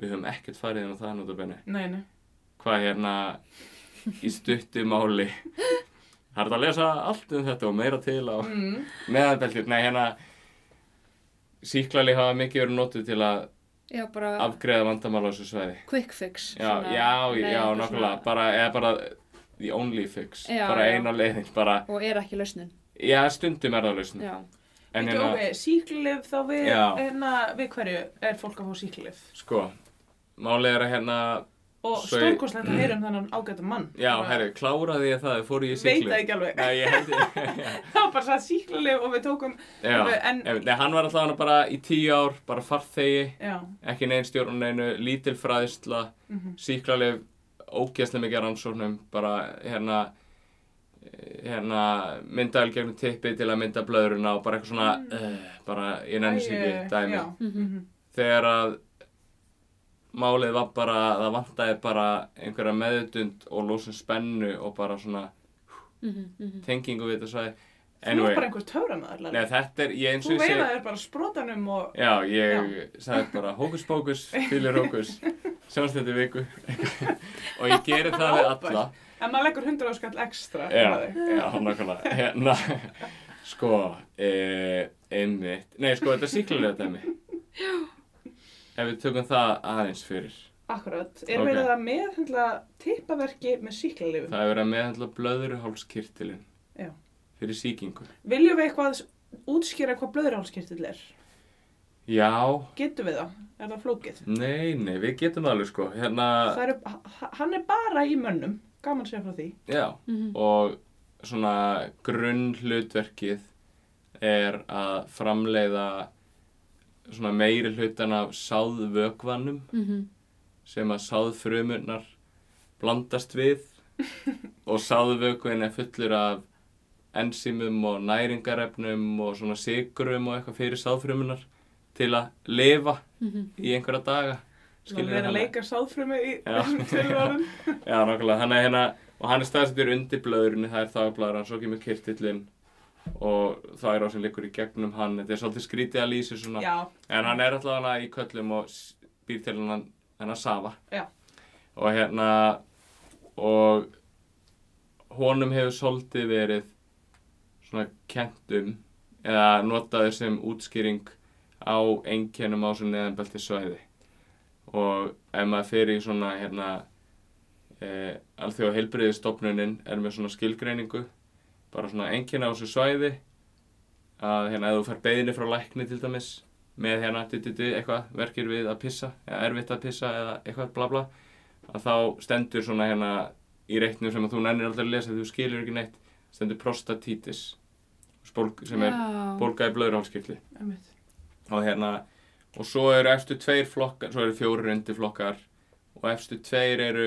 við höfum ekkert farið á það notabenni
Nei, nei.
hvað hérna í stuttu máli það er að lesa allt um þetta og meira til á
Mm.
meðanbeltir, nei hérna síklali hafa mikið verið notuð til að
Já,
afgreða vandamál á þessu sveiði
quick fix.
já,
svona,
já,
nei,
já, nokkulega bara, eða bara the only fix
Já,
bara eina leiðin, bara
Og er ekki lausnin.
já, stundum er það lausn
Já.
En hérna,
ok, síklif þá við, hérna, við hverju er fólk að fá síklif?
sko málið er að hérna
Og stórkostlegt að heyra um þennan ágæta mann.
já, herri, kláraði ég það, fór ég í
Veit
síklu
það ekki alveg.
nei, ég ég
Það var bara satt síklif og við tókum,
já,
Alveg, en-
nei, hann var alltaf bara í tíu ár bara farþegi,
já.
ekki neinn stjórn neinu, lítil fræðisla
mhm.
síklarlif ógeðslega mikið rannsóknum bara hérna hérna myndaðal gegnum tippi til að mynda blöðruna og bara eitthvað svona uh, bara ég nenni sér ekki dæmi.
Já. mhm.
þegar að málið var bara það vantaði bara einhverja meðutund og lósun spennu og bara svona
Mhm, mhm.
tengingu við þetta svæði.
Þú er
anyway,
bara einhver töframæður,
nei, þetta er ég eins og
Þú
ég segi
veilaðir bara sprótanum og...
já, ég sagði bara hókus pókus, fylgir hókus í viku. Og ég geri það við alla
En maður leggur 100 áskall ekstra.
Já, já, nákvæmlega Hérna, sko e, einmitt, nei sko þetta er síklarlega dæmi Ef við tökum það aðeins fyrir
Akkurat. Er
Ok.
verið að meðhendla tippaverki með síklarlifum?
Það er verið að meðhandla blöðruhálskirtilinn
Já.
Fyrir sýkingu
Viljum við eitthvað útskýra hvað blöðurhálskirtill er?
Já,
Getum við það? Er það flókið?
nei, nei, við getum það alveg sko Hérna,
Það eru, h- hann er bara í mönnum. Gaman að segja frá því.
já
Mhm.
Og svona grunn hlutverkið er að framleiða svona meiri hlutan af sáðvökvanum
Mhm.
sem að sáðfrumurnar blandast við og sáðvökuin er fullur af enzýmum og næringarefnum og svona sigurum og eitthvað fyrir sáðfrumunar til að lifa
Mhm.
í einhverja daga
Skilur
Skilurðu
við að leika sáðfrumi í orðum.
Já, nákvæmlega, hann er hérna og hann er staðsettur undir blöðurinn það er þagblæðran, svo kemur kirtillinn og það er á sem liggur í gegnum hann þetta er svolítið skrítið að lýsa svona
Já,
En hann er alltaf hana í köllum og býr til hann hennar Safa.
Já.
Og hérna, og honum hefur svolítið verið svona kentum eða notaður sem útskýring á einkennum á svona neðanbelti svæði. Og ef maður fyrir í svona hérna, e, alþjóða heilbriðistofnunin er með svona skilgreiningu, bara svona einkenni á þessu svæði, að hérna ef þú fær beðinni frá lækni til dæmis, með hérna, dititi, eitthvað, verkir við að pissa, eða erfitt að pissa eða eitthvað, bla bla, að þá stendur svona hérna í reitnum sem að þú nennir aldrei að lesa þú skilur ekki neitt, stendur prostatitis, sem er bólga í blöðurhálskirtli
Einmitt.
og hérna og svo eru efstu tveir flokkar svo eru fjórir undirflokkar. Og efstu tveir eru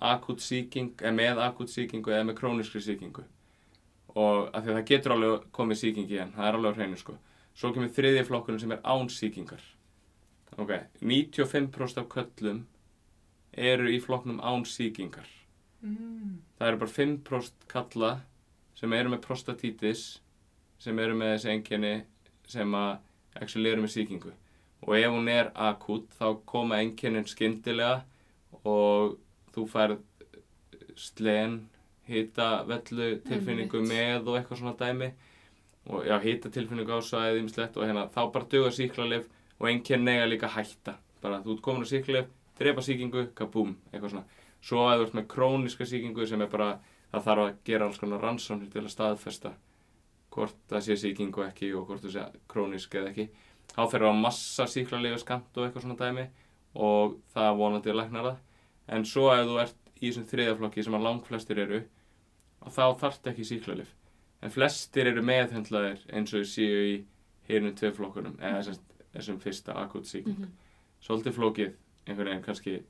akut sýking eða með akut sýkingu eða með króniskri sýkingu. Og af því að það getur alveg komið sýking í hann, það er alveg á hreinu sko. Svo kemur þriðji flokkurinn sem er án sýkingar. Ok, 95% af köllum eru í flokknum án sýkingar.
Mm.
það eru bara 5% kalla sem eru með prostatitis sem eru með þessi einkenni sem að actually eru með sýkingu og ef hún er akut þá koma einkennin skyndilega og þú færð slen hita vellu tilfinningu með og eitthvað svona dæmi. Og já, hita tilfinningu á sæði ýmislegt og hérna, þá bara duga síklarlif og einkenni eiga líka hætta. Bara þú ert komin á síklarlif, drepa sýkingu kabúm, eitthvað svona. Svo að þú ert með króniska sýkingu sem er bara það þarf að gera alls konar rannsóknir til að staðfesta hvort það sé sýking og ekki og hvort það sé krónisk eða ekki þá fer það á massa síklarlega skamt og eitthvað svona dæmi og það vonandi að lækna það. En svo ef þú ert í þessum þriðaflokki sem að langflestir eru og þá þarft ekki síklarlif en flestir eru meðhundlaðir eins og séu í hérnum tvei flokkunum eða þessum, þessum fyrsta akut sýking
Mhm.
svolítið flókið einhvern veginn kannski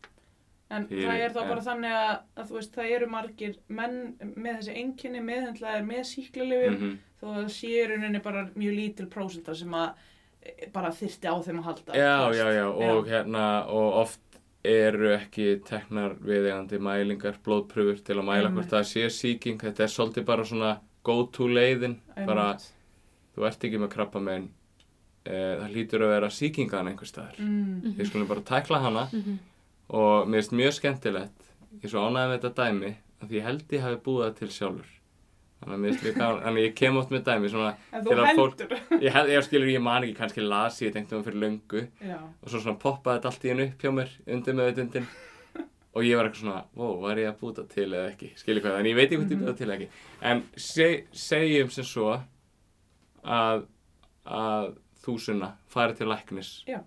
En
Fyrir-
það er þá bara þannig að, að veist, það eru margir menn með þessi einkenni meðhendlaðir með síklarlifum
mm
þó að það sé í rauninni bara mjög lítil prósenta sem að bara þyrfti á þeim að halda.
Já, já, já, og hérna, og oft eru ekki teknar viðegandi mælingar, blóðpröfur til að mæla hvort það sé sýking, þetta er svolítið bara svona go-to leiðin, bara þú ert ekki með krabba megin, e, það hlýtur að vera sýkingan einhver staðar,
Mm.
við skulum bara tækla hana.
Mhm.
og mér finnst mjög skemmtilegt, ég er svo ánægði með þetta dæmi, að því ég held ég hafi búið það til sjálfur, þannig að ég kem oft með dæmi svona,
En þú
að fólk-
heldur.
ég, held, ég skilur, ég man ekki, kannski las ég, tenkti um fyrir löngu,
Já.
og svo svona poppaði þetta allt í hennu upp hjá mér undir með vitundin og ég var eitthvað svona, wow, var ég að búta til eða ekki skilja hvað, en ég veit ekki hvort ég búta til eða ekki en seg, segjum sem svo að að þú sunna farið til læknis
Já.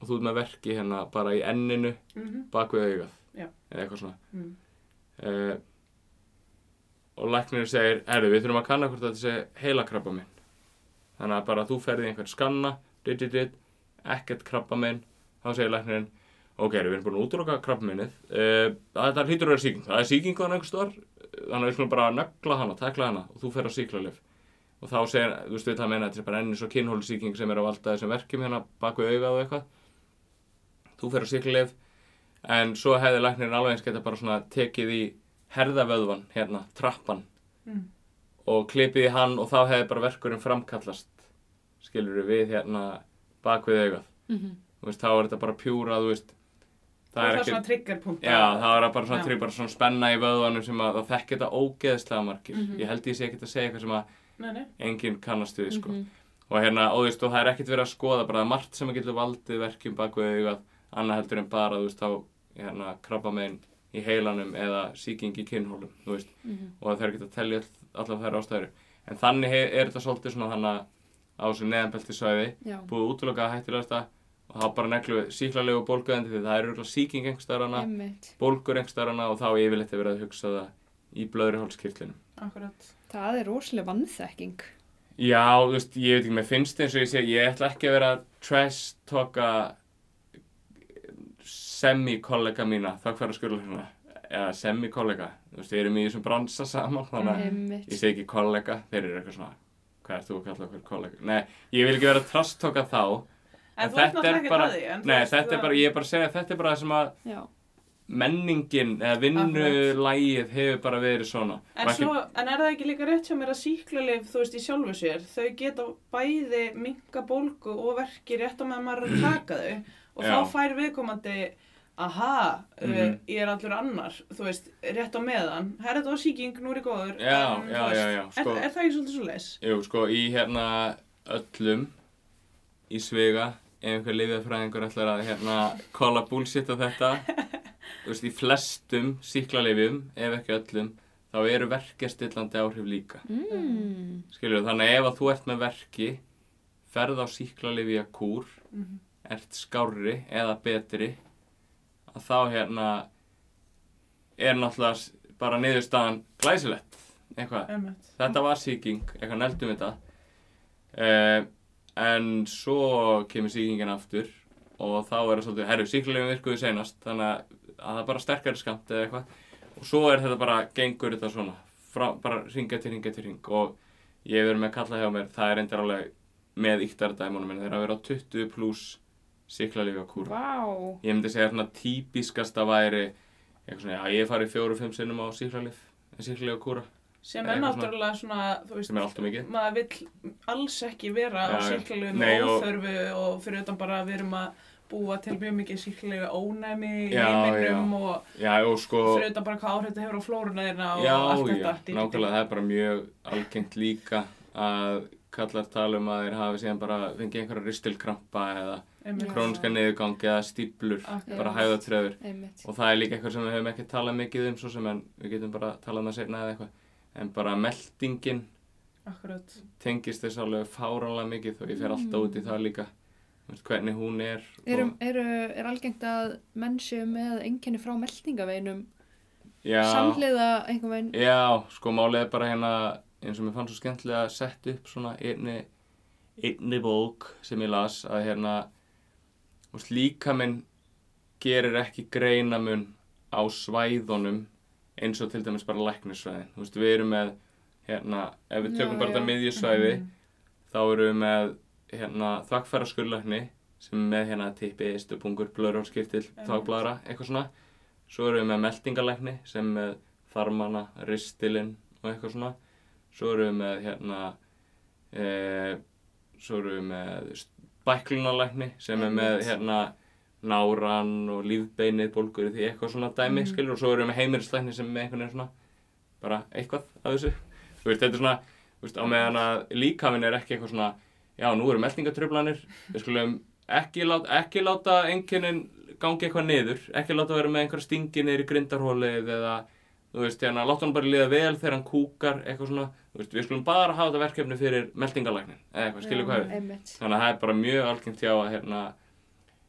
og þú ert með verki hérna bara í enninu
Mm
bak við
Já.
eða eitthvað svona
Mm.
uh, og læknir segir, herru, við þurfum að kanna hvort þetta sé heilakrabba minn þannig að bara þú ferði einhvern skanna dit, dit, dit, ekkert krabba minn þá segir læknirinn ok, við erum búin að útloka krabba minnið uh, þetta hlýtur að vera sýking. Það er sýking þannig einhver stór þannig að við skulum bara nögla hana, tekla hana og þú fer á síklarlif og þá segir, þú veist við það meina þetta er bara enni svo kynhólusýking sem er að valda þessum verkjum hérna bak við augað og eitthvað. Þú fer á síklarlif en svo hefði læknirinn alveg eins geta bara svona tekið í herðavöðvan hérna, trappan
Mm.
og klipið í hann og þá hefði bara verkurinn framkallast skilur við hérna bak við augað
Mhm.
þú veist, þá er þetta bara pjúra, þú veist
Það er
ekki
svona triggerpunkt.
Já, það var bara svona, trygg, bara svona spenna í vöðvanum sem að það þekki þetta ógeðslega margir.
Mhm.
Ég held ég sé ekkert að segja eitthvað sem að
Nei, nei.
enginn kannast við, sko.
Mhm.
Og hérna, og þú veist, og það er ekkert verið að skoða, bara það er margt sem að getur valdið verkjum bak við augað, annað heldur en bara, þú veist, þá, hérna, krabba meginn í heilanum eða sýking í þú veist,
Mhm.
og það er ekki að tellja all, allar þær ástæður. En þannig er þetta svolítið svona þannig að á þessu neðanbelti svæði,
Já.
búið að útloka hættilegasta og þá bara neglu við síklarlegu bólguðandi því það er einhverstaðar hana,
Einmitt.
bólgur einhverstaðar hana og þá yfirleitt er verið að hugsa það í blöðri hálskirtlinum.
Akkurat.
Það er rosalega vannþekking.
Já, þú veist, ég veit ekki, mér finnst eins og ég sé, ég ætla ekki að vera trash talka semi-kollega mína, þakk fyrir að skula hérna, eða semi-kollega, þú veist, við erum í þessum bransa saman, þannig að ég segi ekki kollega, þeir eru eitthvað svona, hvað ert þú að kalla okkur kollega? Nei, ég vil ekki vera talka þá,
En,
þetta er bara-
því.
nei, þetta er bara, ég er bara að segja, þetta er bara það sem að
Já.
menningin eða vinnulægið hefur bara verið svona.
En,
Og ekki-
svo, en er það ekki líka rétt hjá mér að síklarlif, þú veist, í sjálfu sér, þau geta bæði minka bólgu og verki rétt á meðan maður er að taka þau og
Já.
þá fær viðkomandi, aha, uh,
Mhm.
ég er allur annar, þú veist, rétt á meðan, herra þetta var síking, nú er ég góður.
Já,
en,
já,
veist,
já, já, sko.
Er, er það ekki svolítið svo leis?
Jú, sko, í hérna öllum í svega, ef einhver lifjafræðingur ætlar að hérna kolla bullshit á þetta, þú veist, í flestum síklarlifjum, ef ekki öllum, þá eru verkjastillandi áhrif líka.
Mm.
Skilur, þannig að ef að þú ert með verki, ferð á síklarlifja kúr
Mhm.
ert skárri eða betri að þá hérna er náttúrulega bara niðurstaðan glæsilegt eitthvað.
Einmitt.
þetta var sýking, eitthvað neldum þetta uh, en svo kemur sýkingin aftur og þá er það svolítið, herru, síklarlegum virkuðu senast þannig að, að það er bara sterkari skamt eða eitthvað. Og svo er þetta bara, gengur þetta svona frá, bara ringa til ringa til ring og ég verið með að kalla hjá mér, það er endur alveg með íktardæmunum minn, þeir að vera á 20 pluss síklarlega kúra
Vá.
ég myndi segja svona típiskasta væri eitthvað svona, já ég hef farið fjóru-fimm sinnum á síklarlif síklarlega kúra
sem er náttúrulega svona, þú veist,
sem er alltaf mikið
maður vill alls ekki vera á
Já, já.
síklarlegu
Nei,
með
og-
óþörfu og fyrir utan bara að við erum að búa til mjög mikið síklarlega ónæmi í
Já,
heiminum og
já og sko
fyrir utan bara hvað áhrif þetta hefur á flóruna þeirna og
Já,
allt
já,
þetta. dí, dí.
nákvæmlega, það er bara mjög algengt líka að kallar tala um að þeir hafi síðan bara fengið einhverja ristilkrampa eða
Einmitt.
Já.
króniska niðurgang eða stíplur,
Akkurat.
bara hæðatröður og það er líka eitthvað sem við höfum ekki talað mikið um svo sem en við getum bara talað um það seinna eða eitthvað en bara meldingin
Akkurat.
tengist þess alveg fáránlega mikið og ég fer alltaf út í það líka hvernig hún er
Eru,
og,
eru, er algengt að menn séu með einkenni frá meldingaveinum
já,
samhliða einhver veginn
Já, sko málið er bara hérna eins og mér fannst svo skemmtilega að setja upp svona einni, einni bók sem ég las að hérna þú veist, líka minn gerir ekki greinamun á svæðunum eins og til dæmis bara læknisvæðin þú veist, við erum með hérna, ef við tökum
Já,
bara þetta miðjusvæði
Mhm.
þá erum við með hérna þvakkfæra skurlækni sem er með hérna tippi, stupungur, blöðrálskirtil,
Einmitt.
þvagbladra, eitthvað svona svo erum við með meldingalækni sem með þarmana, ristilinn og eitthvað svona svo erum við með hérna e, svo erum við með bæklunalækni sem er með hérna náran og lífbeinið, bólgur því eitthvað svona dæmi,
Mhm.
skilur, og svo erum við með heimilislækni sem er með einhvern veginn svona bara eitthvað af þessu þú veist, þetta er svona, þú veist, á meðan að líkaminn er ekki eitthvað svona já, nú eru meldingatröflanir, við skulum ekki, lát, ekki láta einkennin gangi eitthvað niður, ekki láta vera með einhverja stingi í grindarhólið eða þú veist, hérna, láta hann bara líða vel þegar hann kúkar, eitthvað svona þú veist, við skulum bara hafa þetta verkefni fyrir meldingalæknin eða eitthvað, skilju hvað við þannig að það er bara mjög algengt hjá að hérna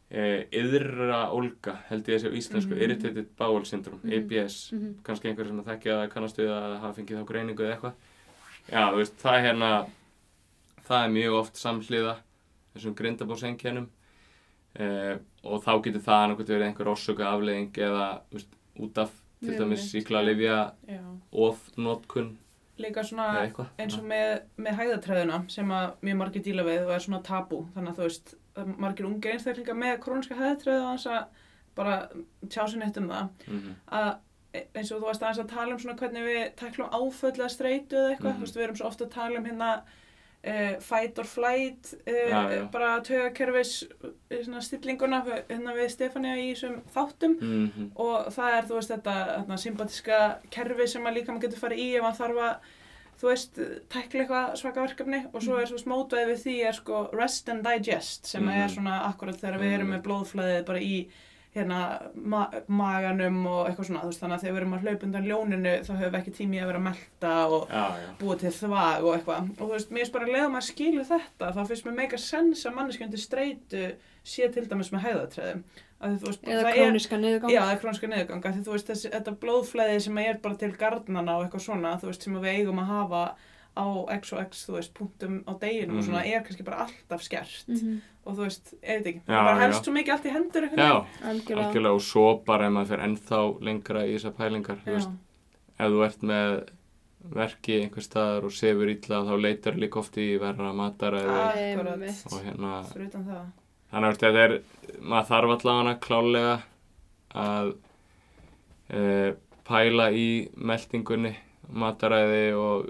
e, yðra ólga held ég þessi á íslensku,
Mhm.
irritated bowel syndrome,
Mhm.
IBS
Mhm.
kannski einhver sem að þekkja að kannast við að hafa fengið þá greiningu eða eitthvað já, þú veist, það er hérna það er mjög oft samhliða þessum grindabósenkjænum eh, og þá getur það annarkvæmt verið einhver orsöku afleðing eða þú veist, út af til
Já,
dæmis síklarlifja
Já.
ofnotkun
Líka svona eins og með, með hæðatræðuna sem að mjög margir díla við og er svona tabú. Þannig að þú veist, margir unge einstaklingar með króniska hæðatræðu og hans að bara tjá sér neitt um það.
Mm
að e- eins og þú varst aðeins að tala um svona hvernig við tæklum áföll eða streitu eða eitthvað,
Mhm.
þú veist, við erum svo ofta að tala um hérna uh, fight or flight uh,
Já, já.
bara tögakerfis svona stillinguna hérna við Stefania í þessum þáttum
-hmm.
og það er, þú veist, þetta þarna, sympatiska kerfi sem að líka maður getur farið í ef maður þarf að, þú veist, tækla eitthvað svaka verkefni og svo er svo smótveið við því er sko rest and digest sem
Mhm.
er svona akkurat þegar við erum
Mhm.
með blóðflæðið bara í hérna ma maganum og eitthvað svona, þú veist, þannig að þegar við erum að hlaupa undan ljóninu þá höfum við ekki tími að vera að melta og
já, já,
búa til þvag og eitthvað. Og þú veist, mér finnst bara að leiða maður skilu þetta þá finnst mér meika sens að manneskjöndi streitu sé til dæmis með hæðatræðum að veist,
Eða
er-
króniska niðurgang.
Já, er króniska niðurgang. Af því þú veist þessi, þetta blóðflæði sem er bara til gardnana og eitthvað svona þú veist sem við eigum að hafa á x og x þú veist punktum á deginum og
Mhm.
svona er kannski bara alltaf skert
Mhm.
og þú veist, þetta ekki,
Já,
það bara
já.
helst svo mikið allt í hendur einhvern
já
Algjörlega.
algjörlega og svo bara ef maður fer ennþá lengra í þessar pælingar þú veist,
Já,
ef þú ert með verki einhver staðar og sefur illa þá leitar líka oft í verra mataræði
akkurat
Einmitt.
og hérna
fyrir utan það
þannig að þetta er maður þarf allavega klálega að e, pæla í meldingunni mataræði og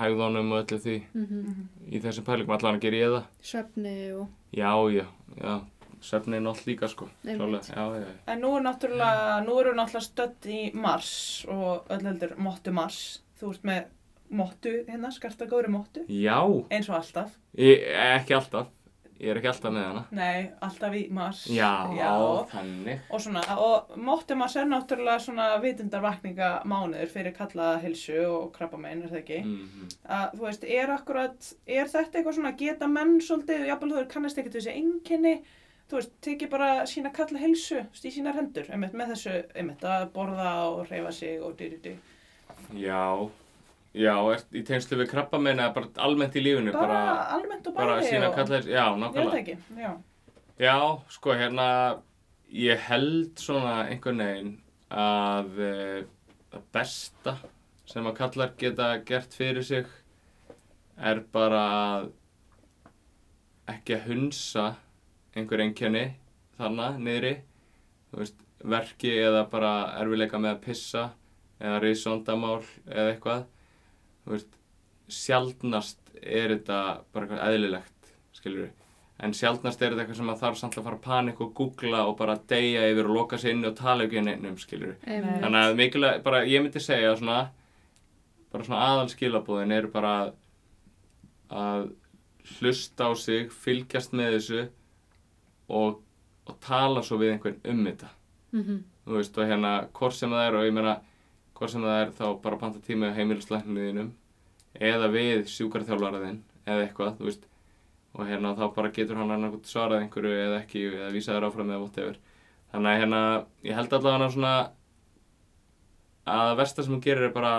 hægðunum og öllu því
Mhm.
í þessum pælingum allavega að gera ég það.
Svefni og
já, já, já. Svefni er nátt líka sko. Klálega, já, já, já.
En nú er náttúrulega, nú við náttúrulega stödd í mars og öll heldur mottu mars. Þú ert með mottu hérna, skarta góðri mottu.
Já.
Eins og alltaf.
Ég, ekki alltaf ég er ekki alltaf með hana
Nei, alltaf í mars.
já,
Já.
þannig
Og svona, og móttum að sér náttúrulega svona vitundarvakninga mánuður fyrir kallaða hilsu og krabbamein, er það ekki?
mm
Að, þú veist, er akkurat, er þetta eitthvað svona, geta menn svolítið, jafnvel þú kannast ekkert þessi einkenni, þú veist, tekið bara sína kalla hilsu í sínar hendur, einmitt, með þessu, einmitt, að borða og reyfa sig og dyr,
já, já, í tengslu við krabba meina bara almennt í lífinu
bara,
bara,
almennt og
bara sína
og,
kallar, já, nákvæmlega.
já,
Já, sko, hérna, ég held svona einhvern veginn að e, það besta sem að kallar geta gert fyrir sig er bara að ekki að hunsa einhver einkenni þarna niðri, veist, verki eða bara erfileika með að pissa eða risondamál eða eitthvað, þú veist, sjaldnast er þetta bara eitthvað eðlilegt, skilur við. En sjaldnast er þetta eitthvað sem að þarf samt að fara að panik og googla og bara deyja yfir og loka sig inni og tala ekki um neinum, skilur við. Þannig að mikilvæg, bara ég myndi segja svona, bara svona aðal skilabúðin eru bara að, hlusta á sig, fylgjast með þessu og, og tala svo við einhvern um þetta.
Mhm.
Þú veist, og hérna, hvort sem það er, og ég meina, hvort sem það er þá bara panta tíma heimilislækniðinum eða við sjúkarþjálfaraðinn eða eitthvað, þú veist, og hérna þá bara getur hann annarkot svarað einhverju eða ekki, eða vísa þér áfram eða whatever. Þannig að hérna, ég held allavega svona að það versta sem hún gerir er bara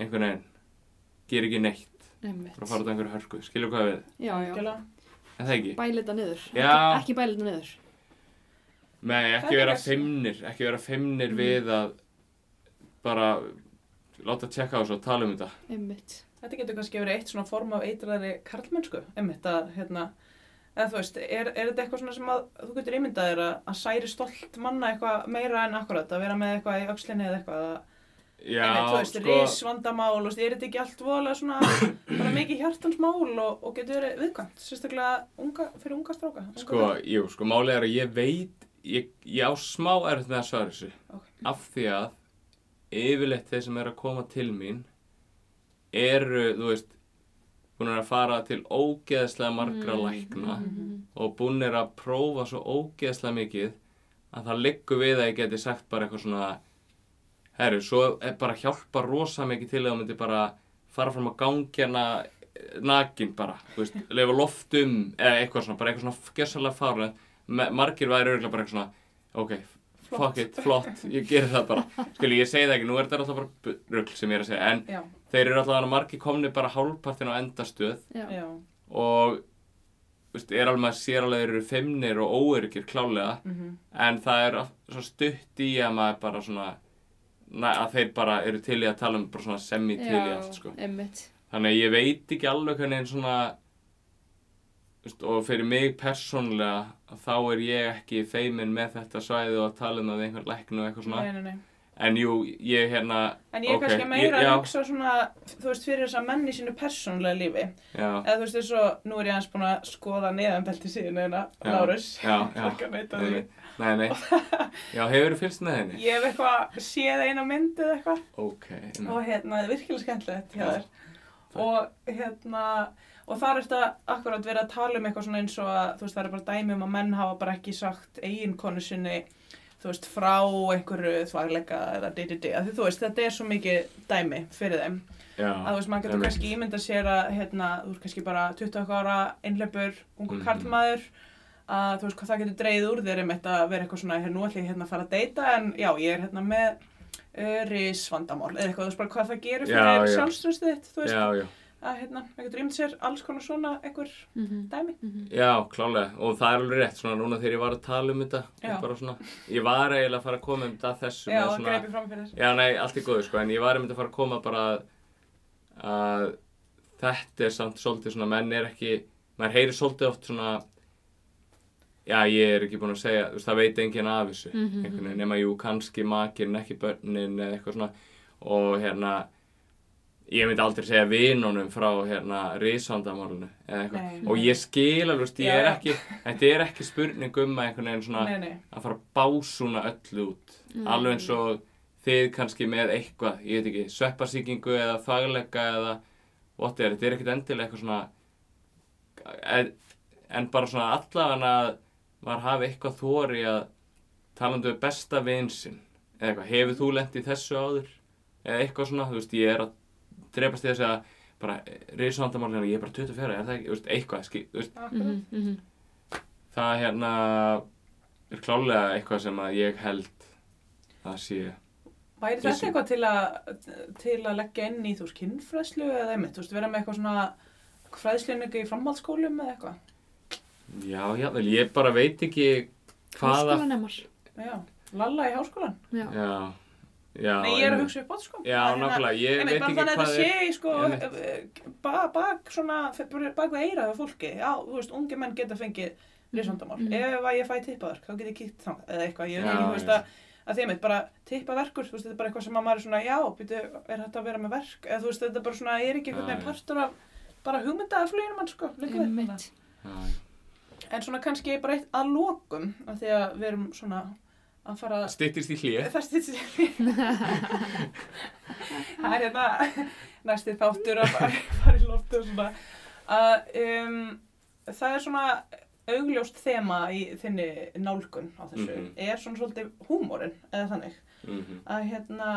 einhvern veginn, gerir ekki neitt, bara fara út á einhverju hörku, skilur hvað við,
Já, já.
en það ekki?
Bæli þetta niður.
Já.
Ekki, ekki bæli þetta niður.
Nei, ekki
er
vera feimnir, ekki vera feimnir
Mm.
við að bara láta tjekka á þessu og tala um þetta.
Einmitt.
Þetta getur kannski verið eitt svona form af eitraðri karlmennsku, einmitt að, hérna, eða þú veist, er, er þetta eitthvað svona sem að þú getur ímyndað þér að, að særi stolt manna eitthvað meira en akkurat, að vera með eitthvað í öxlinni eða eitthvað, að,
Já,
einmitt, þú veist,
sko,
risvandamál, þú veist, er þetta ekki allt voðalega svona, bara mikið hjartans mál og, og getur verið viðkvæmt, sérstaklega unga, fyrir unga stráka. unga
sko,
krakka.
jú, sko, málið er að ég veit, ég, ég á smá erfitt með að svara þessu.
Ok.
Af því að yfirleitt þeir sem eru að koma til mín eru, þú veist, búin að fara til ógeðslega margra lækna
Mhm.
og búin að prófa svo ógeðslega mikið að það liggur við að ég geti sagt bara eitthvað svona herru, svo er bara hjálpa rosa mikið til að þú myndir bara fara fram á gangjana nakin bara, þú veist, leifa loftum eða eitthvað svona, bara eitthvað svona gessalega fárlega, margir væri örgulega bara eitthvað svona, ok, fuck it, flott, ég gerir það bara, skilji, ég segi það ekki, nú er þetta alltaf bara rugl sem ég er að segja, en
Já,
þeir eru alltaf margir komni bara hálfpartin á endastöð.
Já.
já,
og veist, er alveg að sér alveg eru feimnir og óöryggir klálega
mhm,
en það er svo stutt í að maður bara svona na, að þeir bara eru til í að tala um bara svona semi til í allt sko. Þannig að ég veit ekki alveg hvernig en svona og fyrir mig persónlega þá er ég ekki feimin með þetta svæði og að tala um það við einhvern læknu og eitthvað svona.
Nei, nei, nei.
en jú, ég hérna
En ég er
ok,
kannski meira
ég,
að hugsa svona, þú veist, fyrir þess að menn í sínu persónulega lífi.
já,
Eða þú veist, og nú er ég aðeins búin að skoða neðanbelti síðan eina,
Já,
Lárus.
nei, nei, já, hefur þú fylgst með henni?
Ég hef eitthvað séð eina mynd eða eitthvað.
Ok,
og hérna, það er virkilega skemmtilegt. Og hérna, og þar er þetta akkurat verið að tala um eitthvað svona eins og að, þú veist, það er bara dæmi um að menn hafa bara ekki sagt eiginkonu sinni, þú veist, frá einhverju þvagleika eða. Af Því þú veist, þetta er svo mikið dæmi fyrir þeim.
já,
að þú veist, maður getur kannski ímynda sér að hérna, þú veist kannski bara 20 ára einhleipur, ungu
Mhm.
karlmaður að þú veist hvað það getur dreigð úr þér einmitt að vera eitthvað svona, hér nú ætlum ég hérna að fara að deyta en já, ég er hérna með risvandamál eða eitthvað, þú veist bara hvað það gerir fyrir
já.
sjálfströstið þitt, þú veist
já, já,
að hérna, maður getur ímynd sér alls konar svona einhver
Mhm.
dæmi.
Mhm.
já, klálega og það er alveg rétt, svona núna þegar ég var að tala um þetta svona, ég var eiginlega að fara að koma um þetta þessu
Já, það
svona,
greipi fram fyrir þess
já, nei, allt er góðu sko, en ég var einmitt að fara að koma bara að, að þetta er samt svolítið svona, menn er ekki maður heyrir svolítið oft svona já, ég er ekki búin að segja þú veist, það veit enginn af þessu einhvern veginn, nema jú, kannski makinn, ekki börnin eða eitthvað svona. Og hérna ég myndi aldrei segja vinunum frá hérna risvandamálunu eða eitthvað. Og ég skil alveg, ég er ekki þetta er ekki spurning um að einhvern veginn svona
Nei, nei,
að fara að básúna öllu út.
Mm.
alveg eins og þið kannski með eitthvað, ég veit ekki, sveppasíkingu eða þagleika eða whatever, þetta er ekkert endilega eitthvað svona e en bara svona allavega að maður hafi eitthvað þóri að talandi við besta vinsinn eða eitthvað, hefur þú lent í þessu áður? Eða eitthvað svona, þú veist, ég er að drepast í þessu að bara reysavandamálina, ég er bara 24, er það ekki, veist, eitthvað skil, veist.
Mhm, mhm.
það hérna er klálega eitthvað sem að ég held að sé
Væri þetta eitthvað til að, til að leggja inn í þú veist kynfræðslu eða einmitt, þú veist, vera með eitthvað svona fræðsluningu í framhaldsskólum eða eitthvað?
já, já, vel, ég bara veit ekki hvaða
Háskólanemar.
Já, lalla í háskólan.
Já.
já, já
Nei, ég er að hugsa upp á sko.
já,
er hérna-
nákvæmlega, ég
Einmitt,
veit ekki
þannig að
hvað
þetta
er
sé sko
Einmitt.
bak, bak svona, bak við eira við fólki, já, þú veist, ungi menn geta fengið risvandamál,
Mhm.
ef að ég fæ tippaverk þá get ég kýtt þá, eða eitthvað, ég veit ekki, þú veist að að þeim bara tippaverkur, þú veist, þetta er bara eitthvað sem að maður er svona, já, býtu, er þetta að vera með verk? Eða þú veist, þetta er bara svona, er ekki einhvern veginn partur af bara hugmyndaða fluginu mann, sko, líka við. En svona kannski bara eitt að lokum af því að við erum svona
styttist í hlýja
Það stýttir sér Það er hérna næsti þáttur að fara, fara í loftu að um, það er svona augljóst þema í þinni nálgun á þessu
Mhm.
er svona svolítið húmórin eða þannig
Mhm.
að hérna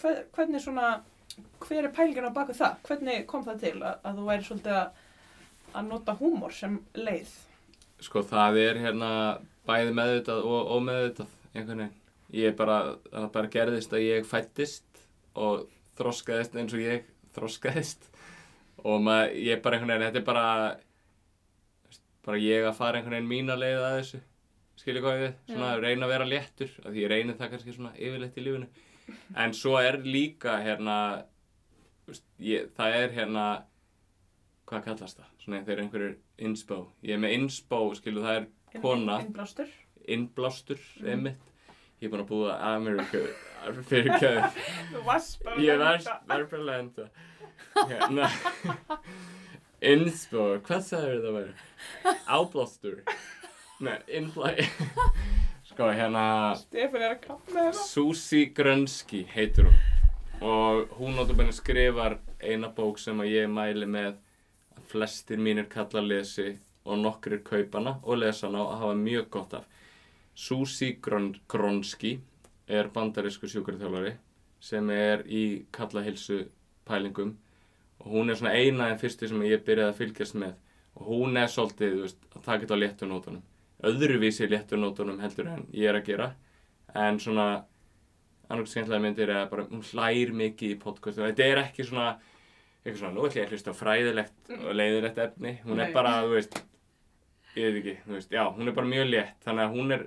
hver, hvernig svona hver er pælgin á baku það? Hvernig kom það til að, að þú væri svolítið að, að nota húmór sem leið?
Sko það er hérna bæði meðvitað og ómeðvitað einhvern veginn. Ég bara, það bara gerðist að ég fættist og þroskaðist eins og ég þroskaðist. Og maður, ég bara einhvern veginn, þetta er bara bara ég að fara einhvern veginn mína leið að þessu. Skilja hvað við, svona
Já.
reyna að vera léttur af því ég reyni það kannski svona yfirleitt í lífinu. En svo er líka hérna ég, það er hérna hvað kallast það, svona þegar einhverjur inspo, ég er með inspo skilu það er Kona.
Innblástur?
innblástur
Mm.
einmitt. Ég er búin að búa Ameríku fyrir kjöður
Þú varst bara
ég var bara að lenda. Hérna. Inspo, hvað sagður það væri? Áblástur. Nei, innblæ sko hérna
Stefán er að kapna hérna.
Susi Grönski heitir hún. Og hún náttúrulega skrifar eina bók sem að ég mæli með að flestir mínir kalla lesi og nokkrir kaupana og lesa hana og hafa mjög gott af. Susi Gronski er bandarísku sjúkurþjálfari sem er í kallahilsu pælingum og hún er svona eina en fyrstu sem ég byrjaði að fylgjast með. Og hún er svolítið, veist, að taka þetta á léttunótunum öðruvísi léttunótunum heldur en ég er að gera. En svona annars skemmtilega myndir er að bara hún hlær mikið í podcastu og þetta er ekki svona eitthvað svona, nú ætlum ég að hlusta fræðilegt og leiðilegt efni. Hún er bara, þú veist ég veit ekki, þú veist, já, hún er bara mjög létt þannig að hún er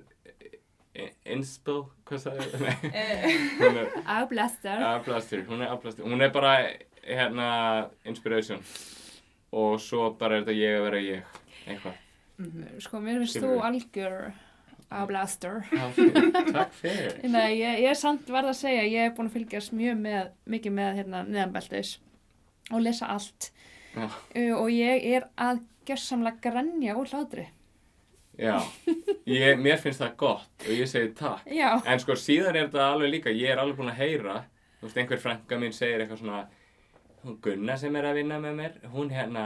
e- inspo, hvað sagði ég?
Eh,
hún er
Afblastar.
afblastur, hún er afblastur hún er bara, hérna, inspiration og svo bara er þetta ég að vera ég eitthvað
mhm.
Sko, mér finnst þú algjör afblastar.
Já, takk fyrir
Nei, ég, ég er samt verð að segja, ég er búin að fylgjast mjög með, mikið með hérna neðanbeltis og lesa allt uh, og ég er að gersamlega grenja úr hlátri.
Já, ég, mér finnst það gott og ég segi takk.
Já,
En sko síðan er þetta alveg líka, ég er alveg búin að heyra Þú veist, einhver frænka mín segir eitthvað svona Hún Gunna sem er að vinna með mér Hún hérna,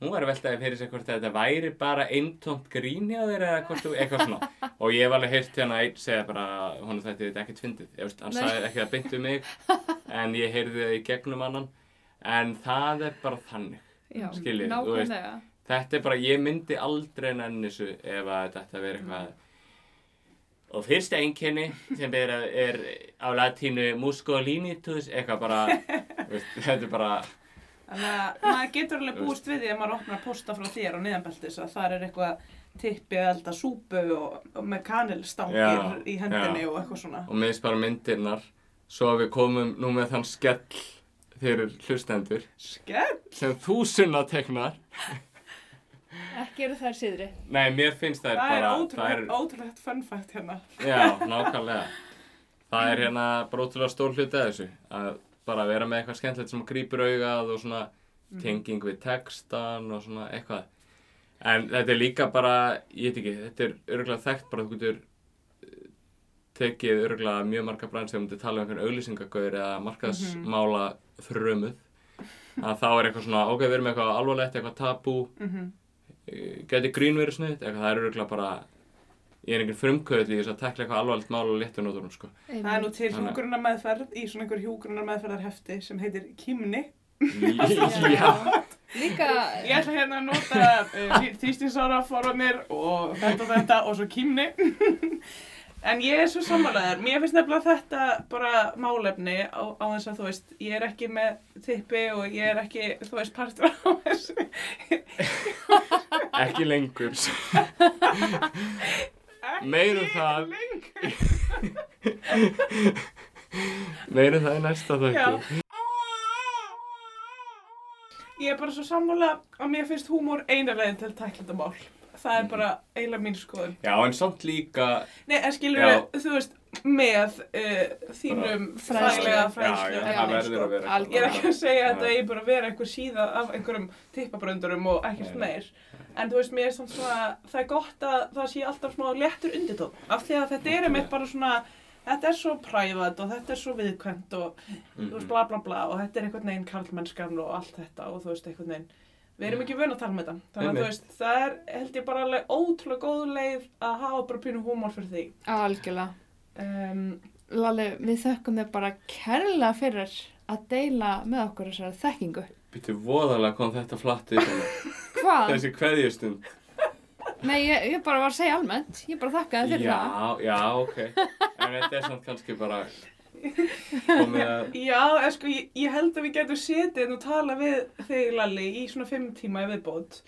hún var að veltaði fyrir sig hvort þetta væri bara eintómt grín hjá þér eða hvort þú, eitthvað svona. Og ég hef alveg heyrt hérna einn segja bara Hún þetta er ekkert fyndið, ég veist, hann sagði ekki að beintu mig En ég heyrði það í gegnum annan. En það er bara þannig
já,
Skiljið, þú veist. Þetta er bara, ég myndi aldrei nenni þessu ef að þetta vera eitthvað Og fyrsta einkenni sem er, er á latínu muscolinitus, eitthvað bara, veist, þetta er bara,
Þannig að maður getur alveg búist við því að maður opnar posta frá þér á niðanbeltis að þar er eitthvað tippi að elda súpu og, og með kanilstangir
Já,
í hendinni
já.
og eitthvað svona.
og minnst bara myndirnar, svo að við komum nú með þann skell fyrir hlustendur
Skell!
sem þú sunna teknar.
Ekki eru þær síðri.
Nei, mér finnst það
Það er
bara,
ótrúlegt, ótrúlegt fun fact hérna.
Já, nákvæmlega. Það er hérna bara ótrúlega stór hluti að þessu. Að bara vera með eitthvað skemmtilegt sem grýpur augað og svona tenging við textan og svona eitthvað. En þetta er líka bara, ég veit ekki, þetta er örgulega þekkt bara þú getur eh, tekið örgulega mjög marga bræn sem þú tala um einhvern auglýsingagauður eða markaðsmála frömuð. Að þá er eitthvað svona, ok, við erum með eitthvað alvarlegt, eitthvað tabú,
Mm
uh, geti grín verið sniðt, það er örgulega bara ég er einhvern frumkvöld í þess að tekla eitthvað alvarlegt mál og léttu nóturum sko.
Það er nú til hjúgrunar meðferð í svona einhver hjúgrunar meðferðarhefti sem heitir Kímni.
Já,
Líka,
Ég ætla hérna að nota uh, þýstinsára forvarnir og þetta og þetta og svo Kímni. En ég er svo sammálaðar. Mér finnst nefnilega þetta bara málefni á, á þess að þú veist, ég er ekki með tippi og ég er ekki, þú veist, partur á þessu.
ekki lengur Meira um það.
Lengur.
meira um það í næsta
Já. Ég er bara svo sammála að mér finnst húmór einalegin til að tækla þetta mál. Það er bara eiginlega mín skoðun.
Já, en samt líka
Nei, en skilur
Já.
þú veist, með uh, þínum fræðilega
Já,
fræðslu.
já,
og
það verður að vera.
Ég er ekki að segja að
Já.
þetta eigi bara að vera einhver síða af einhverjum tippabröndurum og ekkert meir. En þú veist, mér er samt svona, það er gott að það sé alltaf smá léttur undirtón. Af því að þetta er einmitt bara svona, þetta er svo prævat og þetta er svo viðkvæmt og þú veist,
Mhm.
bla bla bla og þetta er einhvern veginn karlmennskan og allt þetta og þú veist, einhvern veginn við erum ekki vön að tala um þetta þannig að þú veist, það er held ég bara alveg ótrúlega góð leið að hafa bara pínu húmor fyrir því
algjörlega.
um,
Lalli, við þökkum þér bara kærlega fyrir að deila með okkur þessari þekkingu.
Býttu voðalega kom þetta flattið
Hvað?
Þessi kveðjustund
Nei, ég, ég bara var að segja almennt. Ég bara þakkaði fyrir það.
Já, já, ok En þetta er samt kannski bara
já, en sko, ég, ég held að við getum setið og tala við þig Lalli í svona fimm tíma í viðbót.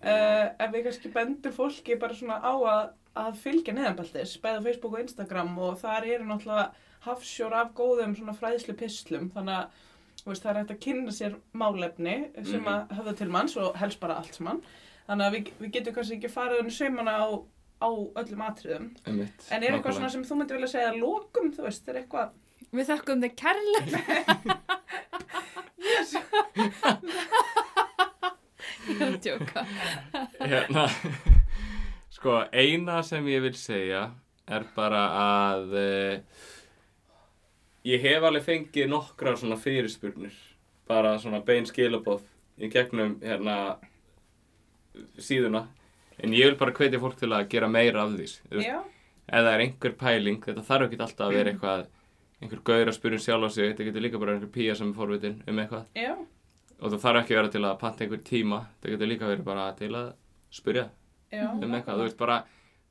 Uh, ef við kannski bendum fólki bara svona á að, að fylgja neðanbeltis, bæða Facebook og Instagram og þar eru náttúrulega hafsjór af góðum svona fræðslu pislum þannig að veist, það er hægt að kynna sér málefni sem
Mhm.
að höfða til manns og helst bara allt saman. Þannig að við, við getum kannski ekki farið unni saumana á, á öllum atriðum.
Einmitt,
en er eitthvað svona sem þú myndir vilja segja að lokum, þú veist, er eitthvað
Við þökkum þér kærlega. Ég er að tjóka.
hérna, sko, eina sem ég vil segja er bara að uh, ég hef alveg fengið nokkrar svona fyrirspurnir bara svona bein skilabóð í gegnum hérna síðuna en ég vil bara hvetja fólk til að gera meira af því ef það er einhver pæling, þetta þarf ekki alltaf að vera eitthvað einhver gaur að spyrja um sjálf á sig þetta getur líka bara einhver pía sem er forvitin um eitthvað.
Já,
og það þarf ekki að vera til að panta einhver tíma það getur líka verið bara til að spyrja
já.
um eitthvað, þú veist bara,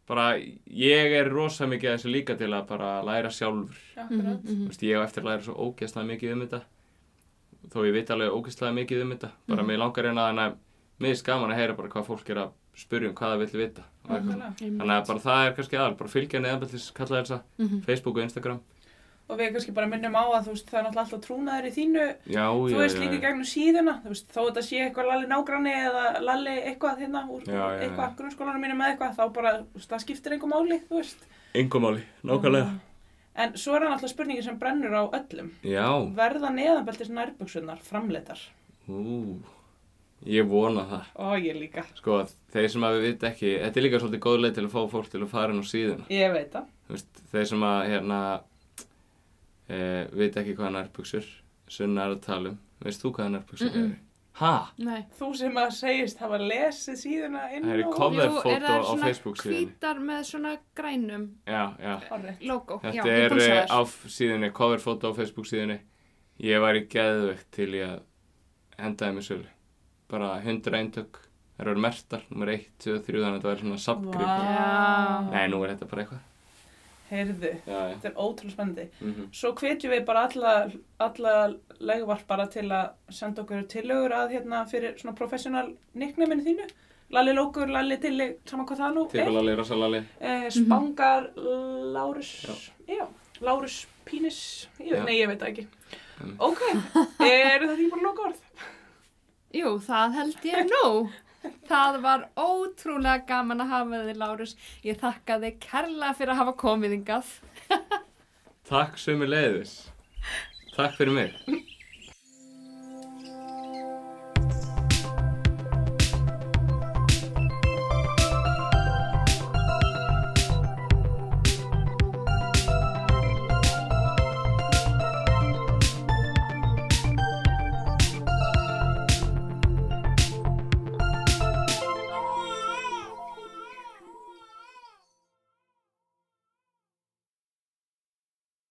bara ég er rosa mikið að þessu líka til að bara læra sjálfur.
Akkurat.
Þú veist, ég á eftir að læra svo ógeðslega mikið um þetta. Þó ég veit alveg ógeðslega mikið um þetta. Bara
Mhm.
mér langar eina en að mér er skaman að heyra bara hvað fólk er að spyrja um hvað það vill vita þannig að bara það er kannski aðal, bara fylgja neðanbeltis kalla þessa,
Mhm.
Facebook og Instagram
og við kannski bara minnum á að veist, það er náttúrulega alltaf trúnaður í þínu.
Já,
þú veist
já,
líka í gegnum síðuna veist, þó þetta sé eitthvað lalli nágranni eða lalli eitthvað hérna úr
Já,
eitthvað grunnskólanum mínu með eitthvað þá bara, veist, það skiptir einhver máli
engum máli, nákvæmlega.
En svo er það náttúrulega spurningi sem brennur á öllum.
Já,
verða neðanbeltis nærbuksunar framleitar
ú ég vona það.
Og ég líka,
sko, þeir sem að við veit ekki þetta er líka svolítið góð leið til að fá fólk til að fara inn á síðuna e, veit ekki hvað nærbuksur Sunna er að tala um veist þú hvað nærbuksur
Mm, mm.
eru? Ha?
Nei.
þú sem að segist hafa lesið síðuna inn
Það er í
á
cover-
Jú,
Coverfótó
er það
á
svona
Facebook síðunni.
hvítar með svona grænum
Já, já
logo. Já,
Þetta
ég
er eh, á síðunni, coverfótó á Facebook síðunni Ég var í geðvegt til ég að henda þeim í sölu bara 100 eintök Það eru mertar, nummer 1, 2, 3 þannig að þetta verður svona subgrip
Vá.
Nei, nú er þetta bara eitthvað
heyrðu,
Já, já
þetta er ótrúlega spennandi
mm
Svo hvetjum við bara alla, alla legvarpara til að senda okkur tillögur að hérna fyrir svona professional nicknameinu þínu. Lalli Lókur, Lalli Tilli, saman hvað það nú er.
Tippalali, Rosalali
Eh, Spangar, Lárus, já. Lárus Pínis, ég,
Já.
nei ég veit það ekki.
Mm.
Ok, eru það ekki bara loka orð?
Jú, það held ég nú. Það var ótrúlega gaman að hafa þig, Lárus. Ég þakka þig kærlega fyrir að hafa komið hingað.
Takk sömu leiðis Takk fyrir mig